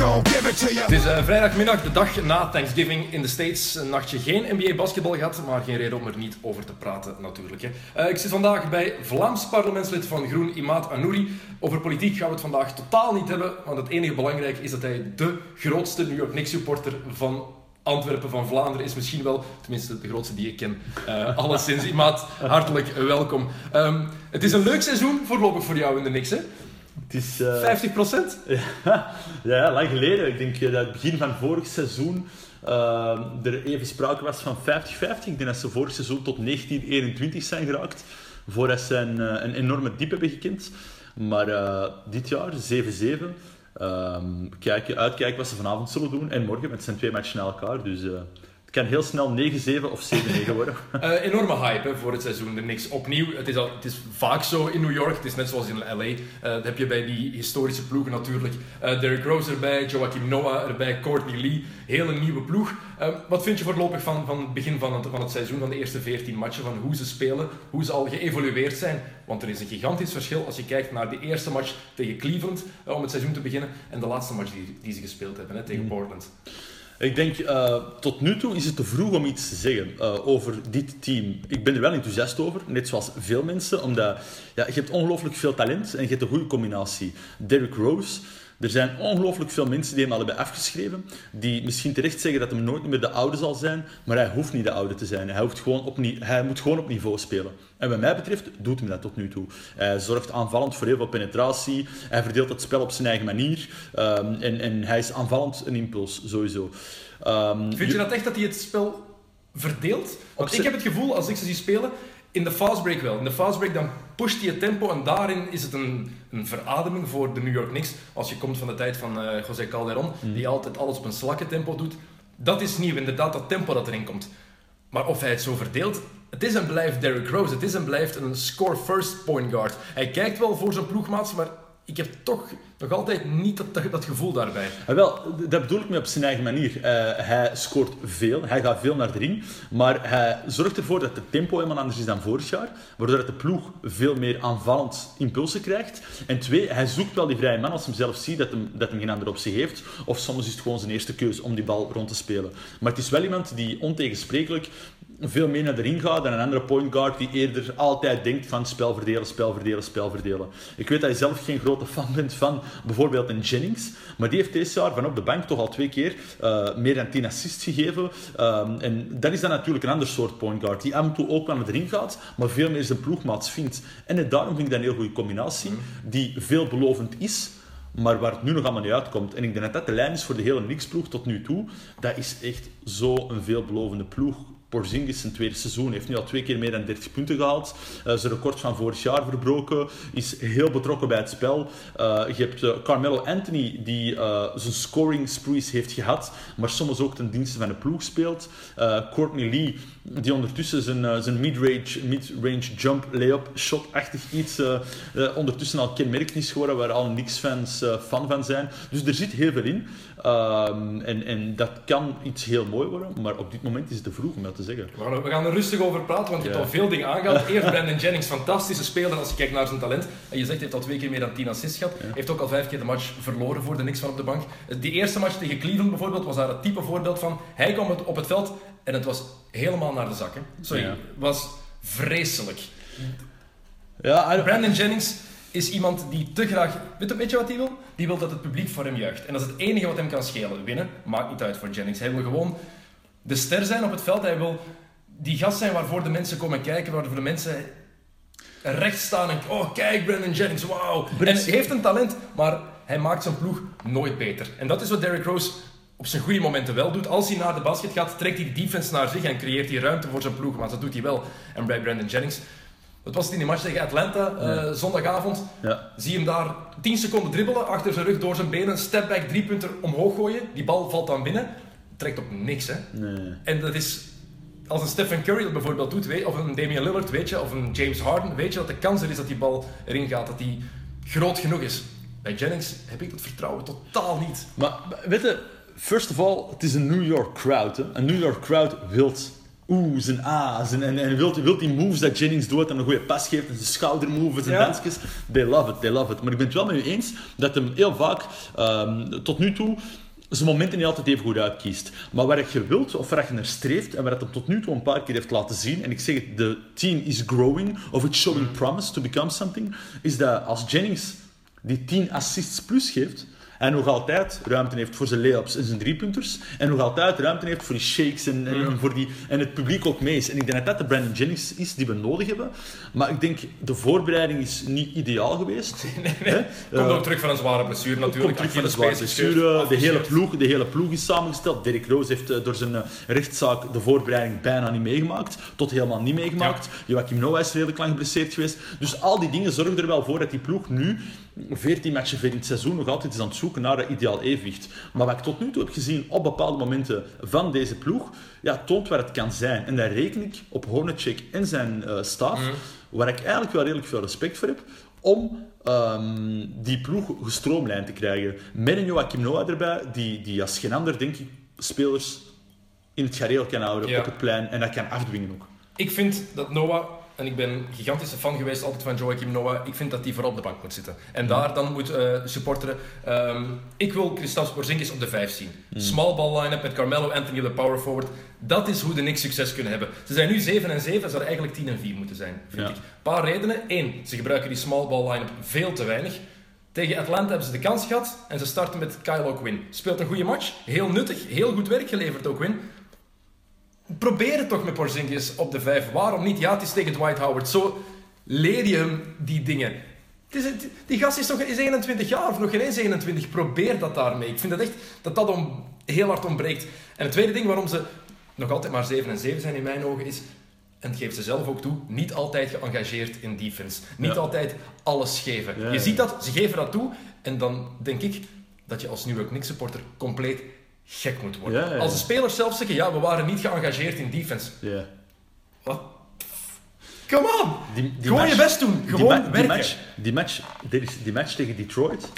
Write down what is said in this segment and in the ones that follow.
Het is eh, vrijdagmiddag, de dag na Thanksgiving in de States. Een nachtje geen NBA-basketbal gehad, maar geen reden om er niet over te praten natuurlijk. Hè. Eh, ik zit vandaag bij Vlaams parlementslid van Groen, Imad Anouri. Over politiek gaan we het vandaag totaal niet hebben, want het enige belangrijke is dat hij de grootste New York Knicks supporter van Antwerpen van Vlaanderen is misschien wel, tenminste de grootste die ik ken. Uh, alleszins, Imad, hartelijk welkom. Ehm, het is een leuk seizoen voorlopig voor jou in de Knicks, hè? Het is... eh, 50 procent? ja, ja, lang geleden. Ik denk eh, dat het begin van vorig seizoen eh, er even sprake was van 50-50. Ik denk dat ze vorig seizoen tot 1921 zijn geraakt. Voordat ze een, eh, een enorme diep hebben gekend. Maar eh, dit jaar 7-7. Ehm, kijken, uitkijken wat ze vanavond zullen doen. En morgen, met het zijn twee matchen na elkaar. Dus eh, het kan heel snel 9-7 of 7-9 worden. Eh, enorme hype hè, voor het seizoen. Er niks opnieuw. Het is, al, het is vaak zo in New York. Het is net zoals in LA. Eh, dat heb je bij die historische ploegen natuurlijk. Eh Derrick Rose erbij, Joachim Noah erbij, Courtney Lee. Hele nieuwe ploeg. Wat vind je voorlopig van, van het begin van het, van het seizoen, van de eerste 14 matchen, van hoe ze spelen, hoe ze al geëvolueerd zijn? Want er is een gigantisch verschil als je kijkt naar de eerste match tegen Cleveland om het seizoen te beginnen en de laatste match die, die ze gespeeld hebben hè, tegen Portland. Ik denk, eh, tot nu toe is het te vroeg om iets te zeggen eh, over dit team. Ik ben er wel enthousiast over, net zoals veel mensen, omdat ja, je hebt ongelooflijk veel talent en je hebt een goede combinatie. Derrick Rose, er zijn ongelooflijk veel mensen die hem al hebben afgeschreven, die misschien terecht zeggen dat hij nooit meer de oude zal zijn, maar hij hoeft niet de oude te zijn. Hij, hoeft gewoon op, hij moet gewoon op niveau spelen. En wat mij betreft doet hij dat tot nu toe. Hij zorgt aanvallend voor heel veel penetratie, hij verdeelt het spel op zijn eigen manier ehm, en, en hij is aanvallend een impuls, sowieso. Ehm, Vind je dat echt dat hij het spel verdeelt? Want ik heb het gevoel, als ik ze zie spelen, in de fastbreak wel. In de fastbreak dan pusht het tempo en daarin is het een, een verademing voor de New York Knicks. Als je komt van de tijd van eh José Calderon, die altijd alles op een slakke tempo doet. Dat is nieuw, inderdaad, dat tempo dat erin komt. Maar of hij het zo verdeelt, het is en blijft Derrick Rose. Het is en blijft een score-first point guard. Hij kijkt wel voor zijn ploegmaats, maar ik heb toch nog altijd niet dat, dat, gevoel daarbij. Ah, wel, dat bedoel ik me op zijn eigen manier. Eh, hij scoort veel, hij gaat veel naar de ring, maar hij zorgt ervoor dat het tempo helemaal anders is dan vorig jaar, waardoor de ploeg veel meer aanvallend impulsen krijgt. En twee, hij zoekt wel die vrije man als hij zelf ziet dat hem, dat hem geen andere optie heeft, of soms is het gewoon zijn eerste keuze om die bal rond te spelen. Maar het is wel iemand die ontegensprekelijk veel meer naar de ring gaat dan een andere point guard die eerder altijd denkt van spel verdelen, spel verdelen, spel verdelen. Ik weet dat je zelf geen grote fan bent van bijvoorbeeld een Jennings, maar die heeft deze jaar van op de bank toch al twee keer eh, meer dan 10 assists gegeven. Um, en dat is dan natuurlijk een ander soort point guard die af en toe ook aan de ring gaat, maar veel meer zijn ploegmaats vindt. En net daarom vind ik dat een heel goede combinatie, die veelbelovend is, maar waar het nu nog allemaal niet uitkomt. En ik denk dat dat de lijn is voor de hele Knicks-ploeg tot nu toe. Dat is echt zo'n veelbelovende ploeg. Porzingis zijn tweede seizoen heeft nu al twee keer meer dan 30 punten gehaald. Eh, zijn record van vorig jaar verbroken. Is heel betrokken bij het spel. Eh, je hebt eh, Carmelo Anthony die zijn scoring sprees heeft gehad, maar soms ook ten dienste van de ploeg speelt. Courtney Lee die ondertussen zijn, zijn mid-range, mid-range jump layup shot-achtig iets ondertussen al kenmerk is geworden waar al Knicks-fans eh, fan van zijn. Dus er zit heel veel in. Ehm, en, en dat kan iets heel mooi worden, maar op dit moment is het te vroeg om dat te zeggen. We gaan, we gaan er rustig over praten, want je Ja. hebt al veel dingen aangehaald. Eerst Brandon Jennings, fantastische speler als je kijkt naar zijn talent. En je zegt, hij heeft al twee keer meer dan 10 assists gehad. Heeft ook al vijf keer de match verloren voor de Knicks van op de bank. Die eerste match tegen Cleveland bijvoorbeeld was daar het type voorbeeld van. Hij kwam op het veld en het was helemaal naar de zakken. Sorry, Ja. was vreselijk. Ja, Brandon Jennings is iemand die te graag... Weet weet je wat hij wil? Die wil dat het publiek voor hem juicht. En dat is het enige wat hem kan schelen. Winnen maakt niet uit voor Jennings. Hij wil gewoon de ster zijn op het veld. Hij wil die gast zijn waarvoor de mensen komen kijken, waarvoor de mensen recht staan en oh kijk Brandon Jennings, wauw. En hij heeft een talent, maar hij maakt zijn ploeg nooit beter. En dat is wat Derrick Rose op zijn goede momenten wel doet. Als hij naar de basket gaat, trekt hij de defense naar zich en creëert hij ruimte voor zijn ploeg. Maar dat doet hij wel. En bij Brandon Jennings, dat was het in die match tegen Atlanta eh, zondagavond. ja. Zie hem daar 10 seconden dribbelen, achter zijn rug door zijn benen, stepback, driepunter omhoog gooien. Die bal valt dan binnen. Trekt op niks, hè. Nee. En dat is als een Stephen Curry dat bijvoorbeeld doet, weet, of een Damian Lillard, weet je, of een James Harden, weet je dat de kans er is dat die bal erin gaat, dat die groot genoeg is. Bij Jennings heb ik dat vertrouwen totaal niet. Maar weet je, first of all, het is een New York crowd. Hè. Een New York crowd wilt oeh, zijn A's en, en, en wilt, wilt die moves dat Jennings doet en een goede pas geeft en zijn schoudermoves en Ja. dansjes. They love it, they love it. Maar ik ben het wel met u eens dat hem heel vaak, ehm, tot nu toe, zijn momenten niet altijd even goed uitkiest. Maar waar je wilt, of waar je naar streeft, en waar het hem tot nu toe een paar keer heeft laten zien, en ik zeg het, de team is growing, of it's showing promise to become something, is dat als Jennings die 10 assists plus geeft, en nog altijd ruimte heeft voor zijn layups en zijn driepunters. En nog altijd ruimte heeft voor die shakes en, en, en voor die, en het publiek ook mee is. En ik denk dat dat de Brandon Jennings is die we nodig hebben. Maar ik denk, de voorbereiding is niet ideaal geweest. Hè? Komt Eh, ook terug van een zware blessure natuurlijk. Komt terug van een zware blessure. De hele, ploeg, de hele ploeg is samengesteld. Derrick Rose heeft eh, door zijn eh, rechtszaak de voorbereiding bijna niet meegemaakt. Tot helemaal niet meegemaakt. Joachim Noah is redelijk lang geblesseerd geweest. Dus al die dingen zorgen er wel voor dat die ploeg nu, 14 matchen in het seizoen, nog altijd is aan het zoeken naar dat ideaal evenwicht. Maar wat ik tot nu toe heb gezien op bepaalde momenten van deze ploeg, ja, toont waar het kan zijn. En daar reken ik op Hornacek en zijn eh staf, waar ik eigenlijk wel redelijk veel respect voor heb, om ehm, die ploeg gestroomlijnd te krijgen. Met een Joachim Noah erbij, die, die als geen ander, denk ik, spelers in het gareel kan houden Ja. op het plein en dat kan afdwingen ook. Ik vind dat Noah, en ik ben een gigantische fan geweest altijd van Joachim Noah, ik vind dat hij vooral op de bank moet zitten. En daar dan moet eh, supporteren. Ehm, ik wil Kristaps Porzingis op de 5 zien. Small ball line-up met Carmelo Anthony op de power forward. Dat is hoe de Knicks succes kunnen hebben. Ze zijn nu 7 en 7, zouden eigenlijk 10 en 4 moeten zijn, vind Ja. ik. Een paar redenen. Eén, ze gebruiken die small ball line-up veel te weinig. Tegen Atlanta hebben ze de kans gehad en ze starten met Kyle O'Quinn. Speelt een goede match, heel nuttig, heel goed werk geleverd O'Quinn. Probeer het toch met Porzingis op de 5. Waarom niet? Ja, het is tegen Dwight Howard. Zo leer je hem die dingen. Het is, die gast is is 21 jaar, of nog geen eens 21. Probeer dat daarmee. Ik vind dat echt dat dat om, heel hard ontbreekt. En het tweede ding waarom ze nog altijd maar 7 en 7 zijn in mijn ogen is, en het geeft ze zelf ook toe, niet altijd geëngageerd in defense. Niet Ja. altijd alles geven. Ja, je ziet dat, ze geven dat toe, en dan denk ik dat je als New York Knicks supporter compleet gek moet worden. Ja, ja, ja. Als de spelers zelf zeggen, ja, we waren niet geëngageerd in defense. Ja. Wat? Come on! Die, die Gewoon match- je best doen. die Gewoon die werken. match, die, match, die match tegen Detroit,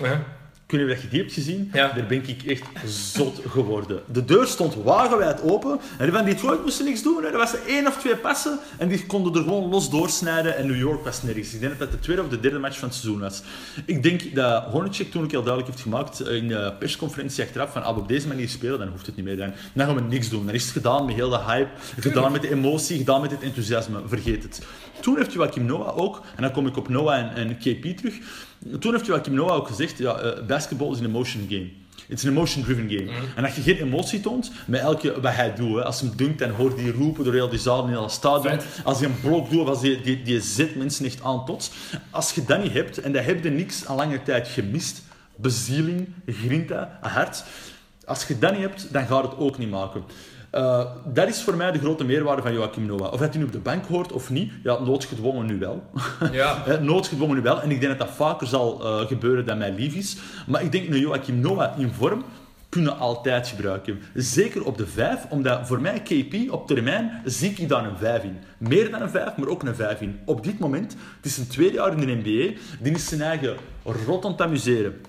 Weet niet of je die hebt gezien, Ja. daar ben ik echt zot geworden. De deur stond wagenwijd open en die van Detroit moesten niks doen. hè. Er was één of twee passen en die konden er gewoon los doorsnijden en New York was nergens. Ik denk dat dat de tweede of de derde match van het seizoen was. Ik denk dat Hornacek toen ook heel duidelijk heeft gemaakt eh, in de persconferentie achteraf van ah, op deze manier spelen, dan hoeft het niet meer. Dan, dan gaan we niks doen. Dan is het gedaan met heel de hype, gedaan met de emotie, gedaan met het enthousiasme. Vergeet het. Toen heeft Joachim Noah ook, en dan kom ik op Noah en, en KP terug, toen heeft Joachim Noah ook gezegd, ja, eh, basketball is een emotion game. It's an emotion-driven game. En als je geen emotie toont met elke wat hij doet, hè, als hij dunkt, dan hoort hij roepen door heel die zaal in het stadion. Als hij een blok doet, of als die, die, die zet mensen echt aan tot. Als je dat niet hebt, en dat heb je niks al lange tijd gemist, bezieling, grinta, hart. Als je dat niet hebt, dan gaat het ook niet maken. Eh, dat is voor mij de grote meerwaarde van Joachim Noah. Of hij nu op de bank hoort of niet, ja, noodgedwongen nu wel. Ja. Noodgedwongen nu wel. En ik denk dat dat vaker zal eh, gebeuren dan mij lief is. Maar ik denk een Joachim Noah in vorm kunnen altijd gebruiken. Zeker op de 5, omdat voor mij KP op termijn zie ik daar een 5 in. Meer dan een 5, maar ook een 5 in. Op dit moment, het is een tweede jaar in de NBA, die is zijn eigen rot aan het amuseren.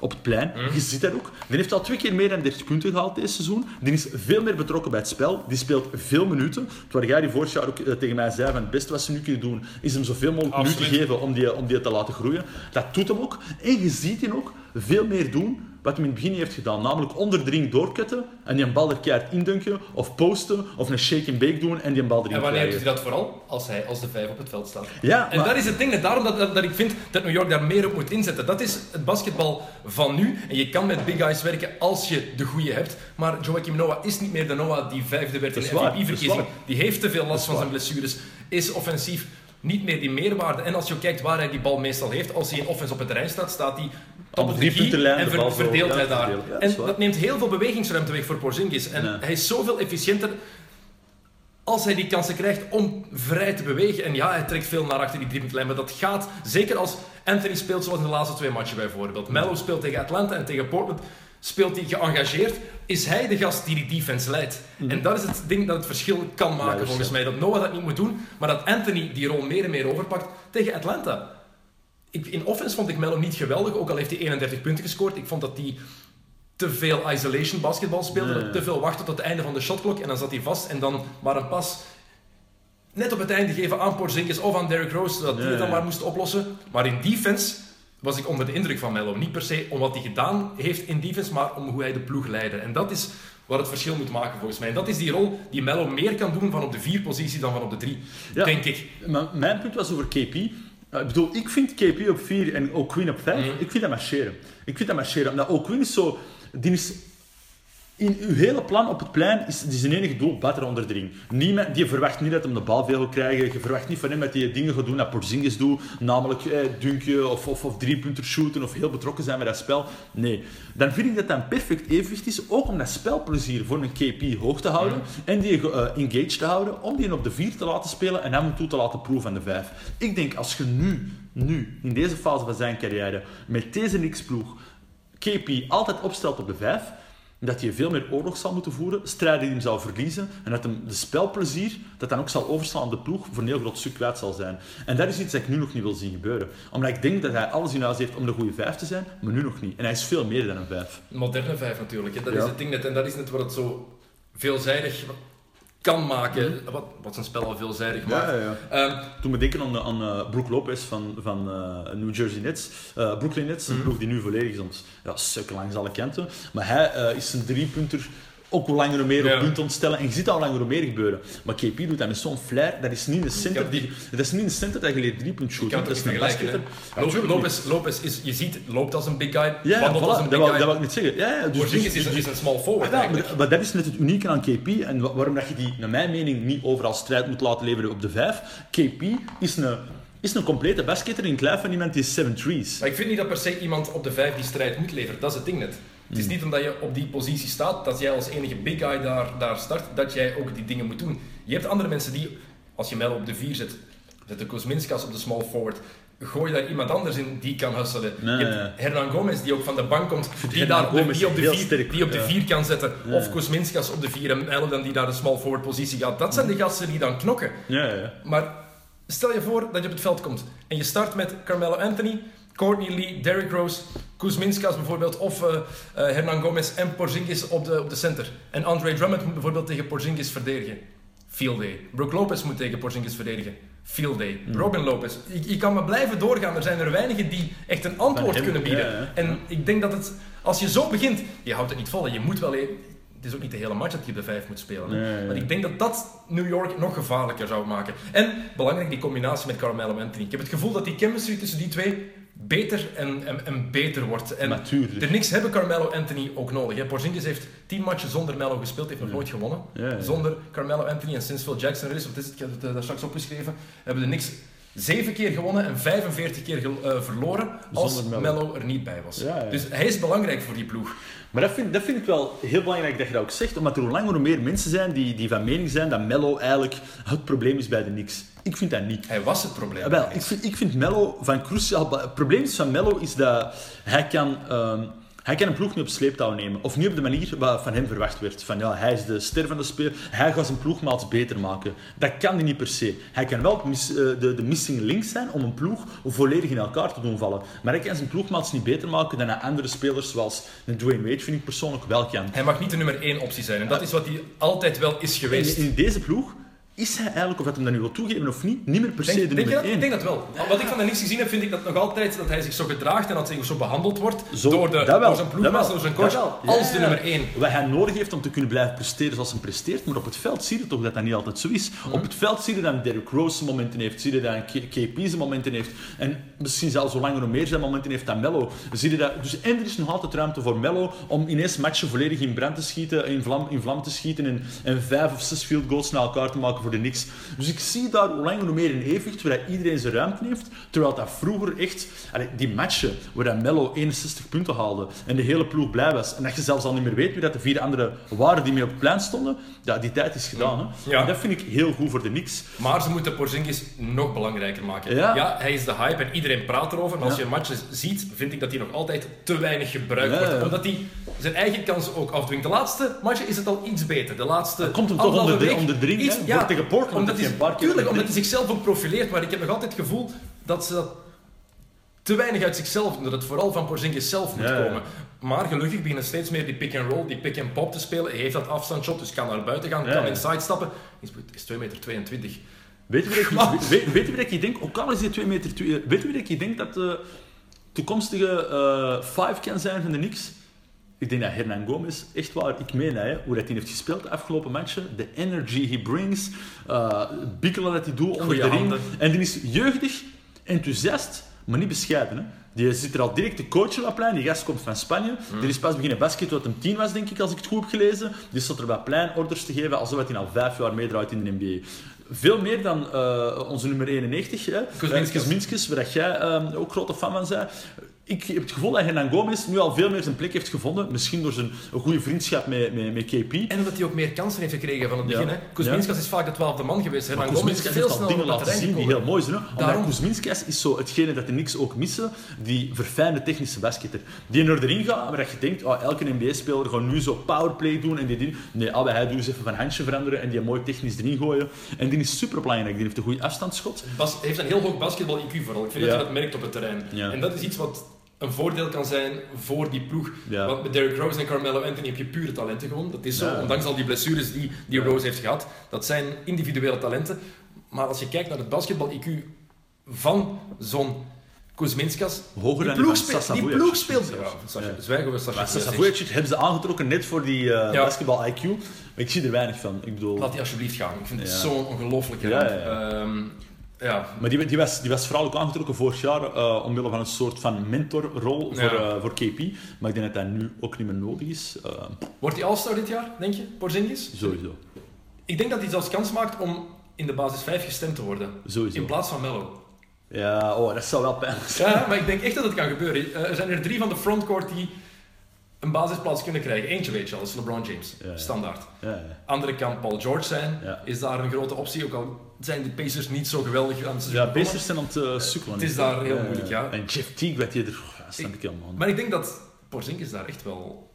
Op het plein, je ziet dat ook. Die heeft al twee keer meer dan 30 punten gehaald deze seizoen. Die is veel meer betrokken bij het spel. Die speelt veel minuten. Terwijl jij die vorig jaar ook eh, tegen mij zei van het beste wat ze nu kunnen doen, is hem zoveel mogelijk minuten geven om die, om die te laten groeien. Dat doet hem ook. En je ziet hem ook veel meer doen wat hij in het begin heeft gedaan. Namelijk onder de ring doorkutten en die een bal er keihard indunken, of posten, of een shake and bake doen en die een bal erin En wanneer doet krijgen. hij dat vooral? Als hij als de vijf op het veld staat. Ja, En maar- dat is het ding, hè. daarom dat, dat, dat ik vind dat New York daar meer op moet inzetten. Dat is het basketbal van nu. En je kan met big guys werken als je de goede hebt. Maar Joachim Noah is niet meer de Noah die vijfde werd in Dat de MVP-verkiezing. dat Die heeft te veel last van zijn blessures. Is offensief niet meer die meerwaarde. En als je kijkt waar hij die bal meestal heeft, als hij in offense op het terrein staat, staat hij top de of the key en ver- verdeelt hij daar. Ja, en dat neemt heel veel bewegingsruimte weg voor Porzingis. En hij is zoveel efficiënter als hij die kansen krijgt om vrij te bewegen. En ja, hij trekt veel naar achter die driepuntlijn, maar dat gaat zeker als Anthony speelt zoals in de laatste twee matchen bijvoorbeeld. Melo speelt tegen Atlanta en tegen Portland. speelt hij geëngageerd, is hij de gast die die defense leidt. En dat is het ding dat het verschil kan maken volgens mij. Dat Noah dat niet moet doen, maar dat Anthony die rol meer en meer overpakt tegen Atlanta. Ik, in offense vond ik Melo niet geweldig, ook al heeft hij 31 punten gescoord. Ik vond dat hij te veel isolation basketbal speelde, Nee. te veel wachtte tot het einde van de shotklok en dan zat hij vast en dan maar een pas net op het einde geven aan Porzingis of aan Derrick Rose, zodat die Ja, het dan maar moest oplossen. Maar in defense was ik onder de indruk van Melo. Niet per se om wat hij gedaan heeft in defense, maar om hoe hij de ploeg leidde. En dat is wat het verschil moet maken volgens mij. En dat is die rol die Melo meer kan doen van op de vier positie dan van op de drie, Ja. denk ik. Maar mijn punt was over KP. Uh, ik bedoel, ik vind KP op 4 en O'Quinn op 5, Mhm. ik vind dat marcheren. Ik vind dat marcheren. Omdat O'Quinn is zo... Die is... In uw hele plan op het plein is, die zijn enige doel batteren onder de ring. Niemand, die verwacht niet dat hij de bal veel gaat krijgen. Je verwacht niet van hem dat hij dingen gaat doen dat Porzingis doet. Namelijk eh, dunken of, of, of driepunter shooten of heel betrokken zijn bij dat spel. Nee. Dan vind ik dat dat een perfect evenwicht is. Ook om dat spelplezier voor een KP hoog te houden. En die eh, engaged te houden. Om die op de 4 te laten spelen en hem toe te laten proeven aan de 5. Ik denk als je nu, nu, in deze fase van zijn carrière, met deze Knicks-ploeg KP altijd opstelt op de 5, dat hij veel meer oorlog zal moeten voeren, strijden die hem zal verliezen en dat hem de spelplezier dat dan ook zal overslaan op de ploeg voor een heel groot stuk kwijt zal zijn. En dat is iets dat ik nu nog niet wil zien gebeuren. Omdat ik denk dat hij alles in huis heeft om de goede 5 te zijn, maar nu nog niet. En hij is veel meer dan een 5. Een moderne vijf natuurlijk. Hè. Dat Ja. is het ding net. En dat is net wat het zo veelzijdig kan maken. Wat, wat zijn spel al veelzijdig maakt. ja. Ehm, Toen we denken aan, aan eh, Brook Lopez van, van eh, New Jersey Nets, eh, Brooklyn Nets, Mhm. een ploeg die nu volledig is ons ja, stukken langs alle kanten. Maar hij eh, is een driepunter ook hoe langer hoe meer op punt ontstellen. En je ziet dat al langer hoe meer gebeuren. Maar KP doet dat met zo'n flair. Dat is niet de center, die, dat is niet de center dat je leert driepunt shooten. Dat niet is een basketter. Lopez, niet. Lopez, is, je ziet, loopt als een big guy, Ja, wandelt als een dat big wou, guy. dat wou ik net zeggen. Ja, ja, dus, Porzingis dus- is, dus- is een small forward Ja, eigenlijk. maar, maar dat is net het unieke aan KP en wa- waarom dat je die, naar mijn mening, niet overal strijd moet laten leveren op de 5. KP is een, is een complete basketter in het lijf van iemand die 7 threes. Maar ik vind niet dat per se iemand op de vijf die strijd moet leveren. Dat is het ding net. Het Hmm. is niet omdat je op die positie staat, dat jij als enige big guy daar, daar start, dat jij ook die dingen moet doen. Je hebt andere mensen die, als je Mel op de vier zet, zet de Kuzminskas op de small forward, gooi daar iemand anders in die kan hustelen. Nee, je hebt Hernan Gomez die ook van de bank komt, die, daar Gomez die op de vier, sterk, die op de ja. vier kan zetten. Ja. Of Kuzminskas op de vier en Mel dan die naar de small forward positie gaat. Dat zijn de gasten die dan knokken. Ja. Maar stel je voor dat je op het veld komt en je start met Carmelo Anthony, Courtney Lee, Derrick Rose, Kuzminskas bijvoorbeeld, of eh, Hernan Gomez en Porzingis op de, op de center. En Andre Drummond moet bijvoorbeeld tegen Porzingis verdedigen. Field day. Brook Lopez moet tegen Porzingis verdedigen. Field day. Robin Lopez. Je, je kan maar blijven doorgaan. Er zijn er weinigen die echt een antwoord hem, kunnen bieden. ja, ja. En ik denk dat het, als je zo begint, je houdt het niet vol. Je moet wel... e- Het is ook niet de hele match dat je op de vijf moet spelen. hè. Nee, nee. Maar ik denk dat dat New York nog gevaarlijker zou maken. En belangrijk, die combinatie met Carmelo Anthony. Ik heb het gevoel dat die chemistry tussen die twee beter en, en, en beter wordt. En Natuurlijk. de Knicks hebben Carmelo Anthony ook nodig. Hè. Porzingis heeft tien matchen zonder Melo gespeeld, heeft nog nooit gewonnen. Ja, ja. Zonder Carmelo Anthony en sinds Phil Jackson er is, ik heb het eh, daar straks opgeschreven, hebben de Knicks zeven keer gewonnen en 45 keer eh, verloren als Melo. Melo. er niet bij was. Ja, ja. Dus hij is belangrijk voor die ploeg. Maar dat vind, dat vind ik wel heel belangrijk dat je dat ook zegt, omdat er hoe langer hoe meer mensen zijn die, die van mening zijn dat Mello eigenlijk het probleem is bij de Knicks. Ik vind dat niet. Hij was het probleem. Wel, ik, vind, ik vind Mello van cruciaal... Het probleem van Mello is dat hij kan, ehm, hij kan een ploeg niet op sleeptouw nemen. Of niet op de manier wat van hem verwacht werd. Van ja, hij is de ster van de speler, hij gaat zijn ploegmaats beter maken. Dat kan hij niet per se. Hij kan wel eh, de, de missing link zijn om een ploeg volledig in elkaar te doen vallen. Maar hij kan zijn ploegmaats niet beter maken dan andere spelers zoals een Dwayne Wade vind ik persoonlijk wel kan. Hij mag niet de nummer één optie zijn. En dat is wat hij altijd wel is geweest. In, in deze ploeg is hij eigenlijk, of dat hem dat nu wil toegeven of niet, niet meer per se Denk, de denk, nummer dat? één. Ik denk dat wel. Wat ik van de niks gezien heb, vind ik dat nog altijd dat hij zich zo gedraagt en dat hij zo behandeld wordt Zo, door, de, wel, door zijn wel, door zijn coach, als de nummer één. Wat hij nodig heeft om te kunnen blijven presteren zoals hij presteert, maar op het veld zie je toch dat dat niet altijd zo is. Op het veld zie je dat Derrick Rose zijn momenten heeft, zie je dat KP zijn momenten heeft, en misschien zelfs zo langer nog meer zijn momenten heeft dan Mello. Zie je dat, dus en er is nog altijd ruimte voor Mello om ineens matchen volledig in brand te schieten, in vlam, in vlam te schieten en, en vijf of zes field goals naar elkaar te maken voor de niks. Dus ik zie daar hoe langer hoe meer een evenwicht, waar iedereen zijn ruimte heeft. Terwijl dat vroeger echt, die matchen waar dat Mello 61 punten haalde en de hele ploeg blij was. En dat je zelfs al niet meer weet wie dat de vier andere waren die mee op het plein stonden. Ja, die tijd is gedaan. Hè. Ja. En dat vind ik heel goed voor de niks. Maar ze moeten Porzingis nog belangrijker maken. Ja. hij is de hype en iedereen praat erover. Maar als Ja. je een match ziet, vind ik dat hij nog altijd te weinig gebruikt Ja, wordt. ja. Omdat hij zijn eigen kansen ook afdwingt. De laatste match is het al iets beter. De laatste komt hem toch onder de- onder de ring, iets- hè? Tegen Portland omdat hij, tuurlijk, omdat hij zichzelf ook profileert. Maar ik heb nog altijd het gevoel dat ze dat te weinig uit zichzelf doen. Dat het vooral van Porzingis zelf moet Ja, ja. komen. Maar gelukkig beginnen steeds meer die pick-and-roll, die pick-and-pop te spelen. Hij heeft dat afstandsshot, dus kan naar buiten gaan, Ja, kan inside stappen. Hij is 2,22 meter. Weet je wie dat ik, weet, weet dat ik denk, ook al is hij 2 meter 2, weet je wie dat ik denk dat de toekomstige eh five kan zijn van de Knicks? Ik denk dat Hernan Gomez, echt waar, ik meen hè, hoe dat hij heeft gespeeld de afgelopen matchen, de energy he brings, het bikkelen dat hij doet onder de ring. handen. En die is jeugdig, enthousiast, maar niet bescheiden. Hè. Die zit er al direct te coachen op plein. Die gast komt van Spanje. Mm. Die is pas beginnen basket toen hij hem tien was, denk ik, als ik het goed heb gelezen. Die zat er bij plein orders te geven, alsof hij al vijf jaar meedraait in de NBA. Veel meer dan eh, onze nummer 91, hè. Kuzminskas. Eh, Kuzminskas, waar dat jij eh, ook grote fan van bent. Ik heb het gevoel dat Hernan Gomez nu al veel meer zijn plek heeft gevonden. Misschien door zijn een goede vriendschap met, met, met KP. En omdat hij ook meer kansen heeft gekregen van het Ja. begin. hè. Kuzminskas is vaak de twaalfde man geweest. Hernan Maar Gomez is veel heeft al sneller dingen laten zien die heel mooi zijn. Daarom- Omdat Kuzminskas is zo hetgene dat de niks ook missen, die verfijnde technische basketter. Die er erin gaat, maar dat je denkt, oh, elke NBA-speler gaat nu zo powerplay doen en die ding. Nee, alle hij doet eens even van handje veranderen en die mooi technisch erin gooien. En die is super belangrijk. Die heeft een goede afstandsschot. Bas heeft een heel hoog basketbal-IQ vooral. Ik vind Ja. dat je dat merkt op het terrein. Ja. En dat is iets wat een voordeel kan zijn voor die ploeg. Ja. Want met Derrick Rose en Carmelo Anthony heb je pure talenten gewoon. Dat is zo, Ja. ondanks al die blessures die, die. Rose heeft gehad. Dat zijn individuele talenten. Maar als je kijkt naar het basketbal-IQ van zo'n Kuzminskas... Hoger dan die ploeg speelt... Die ploeg speelt... Ja, Ja. Zwijgen. Vujacic hebben ze aangetrokken net voor die eh Ja. basketbal-IQ. Maar ik zie er weinig van. Ik bedoel... Laat die alsjeblieft gaan. Ik vind het zo'n ongelooflijke ramp. Ja. Maar die, die, was, die was vooral ook aangetrokken vorig jaar eh, omwille van een soort van mentorrol voor, Ja. eh, voor KP. Maar ik denk dat dat nu ook niet meer nodig is. Eh, Wordt hij All-Star dit jaar, denk je, Porzingis? sowieso. Ik denk dat hij zelfs kans maakt om in de basis 5 gestemd te worden. Sowieso. In plaats van Mello. Ja, oh, dat zou wel pijnlijk zijn. Ja, maar ik denk echt dat het kan gebeuren. Er zijn er drie van de frontcourt die een basisplaats kunnen krijgen. Eentje weet je al, dat is LeBron James. Ja, ja. Standaard. Ja, ja. Andere kan Paul George zijn. Is daar een grote optie, ook al zijn de Pacers niet zo geweldig aan het Ja. Pacers zijn aan het eh, sukkelen. Het is daar heel moeilijk, ja. En Jeff Teague, wat je er... Ja, snap ik helemaal. Maar ik denk dat Porzingis daar echt wel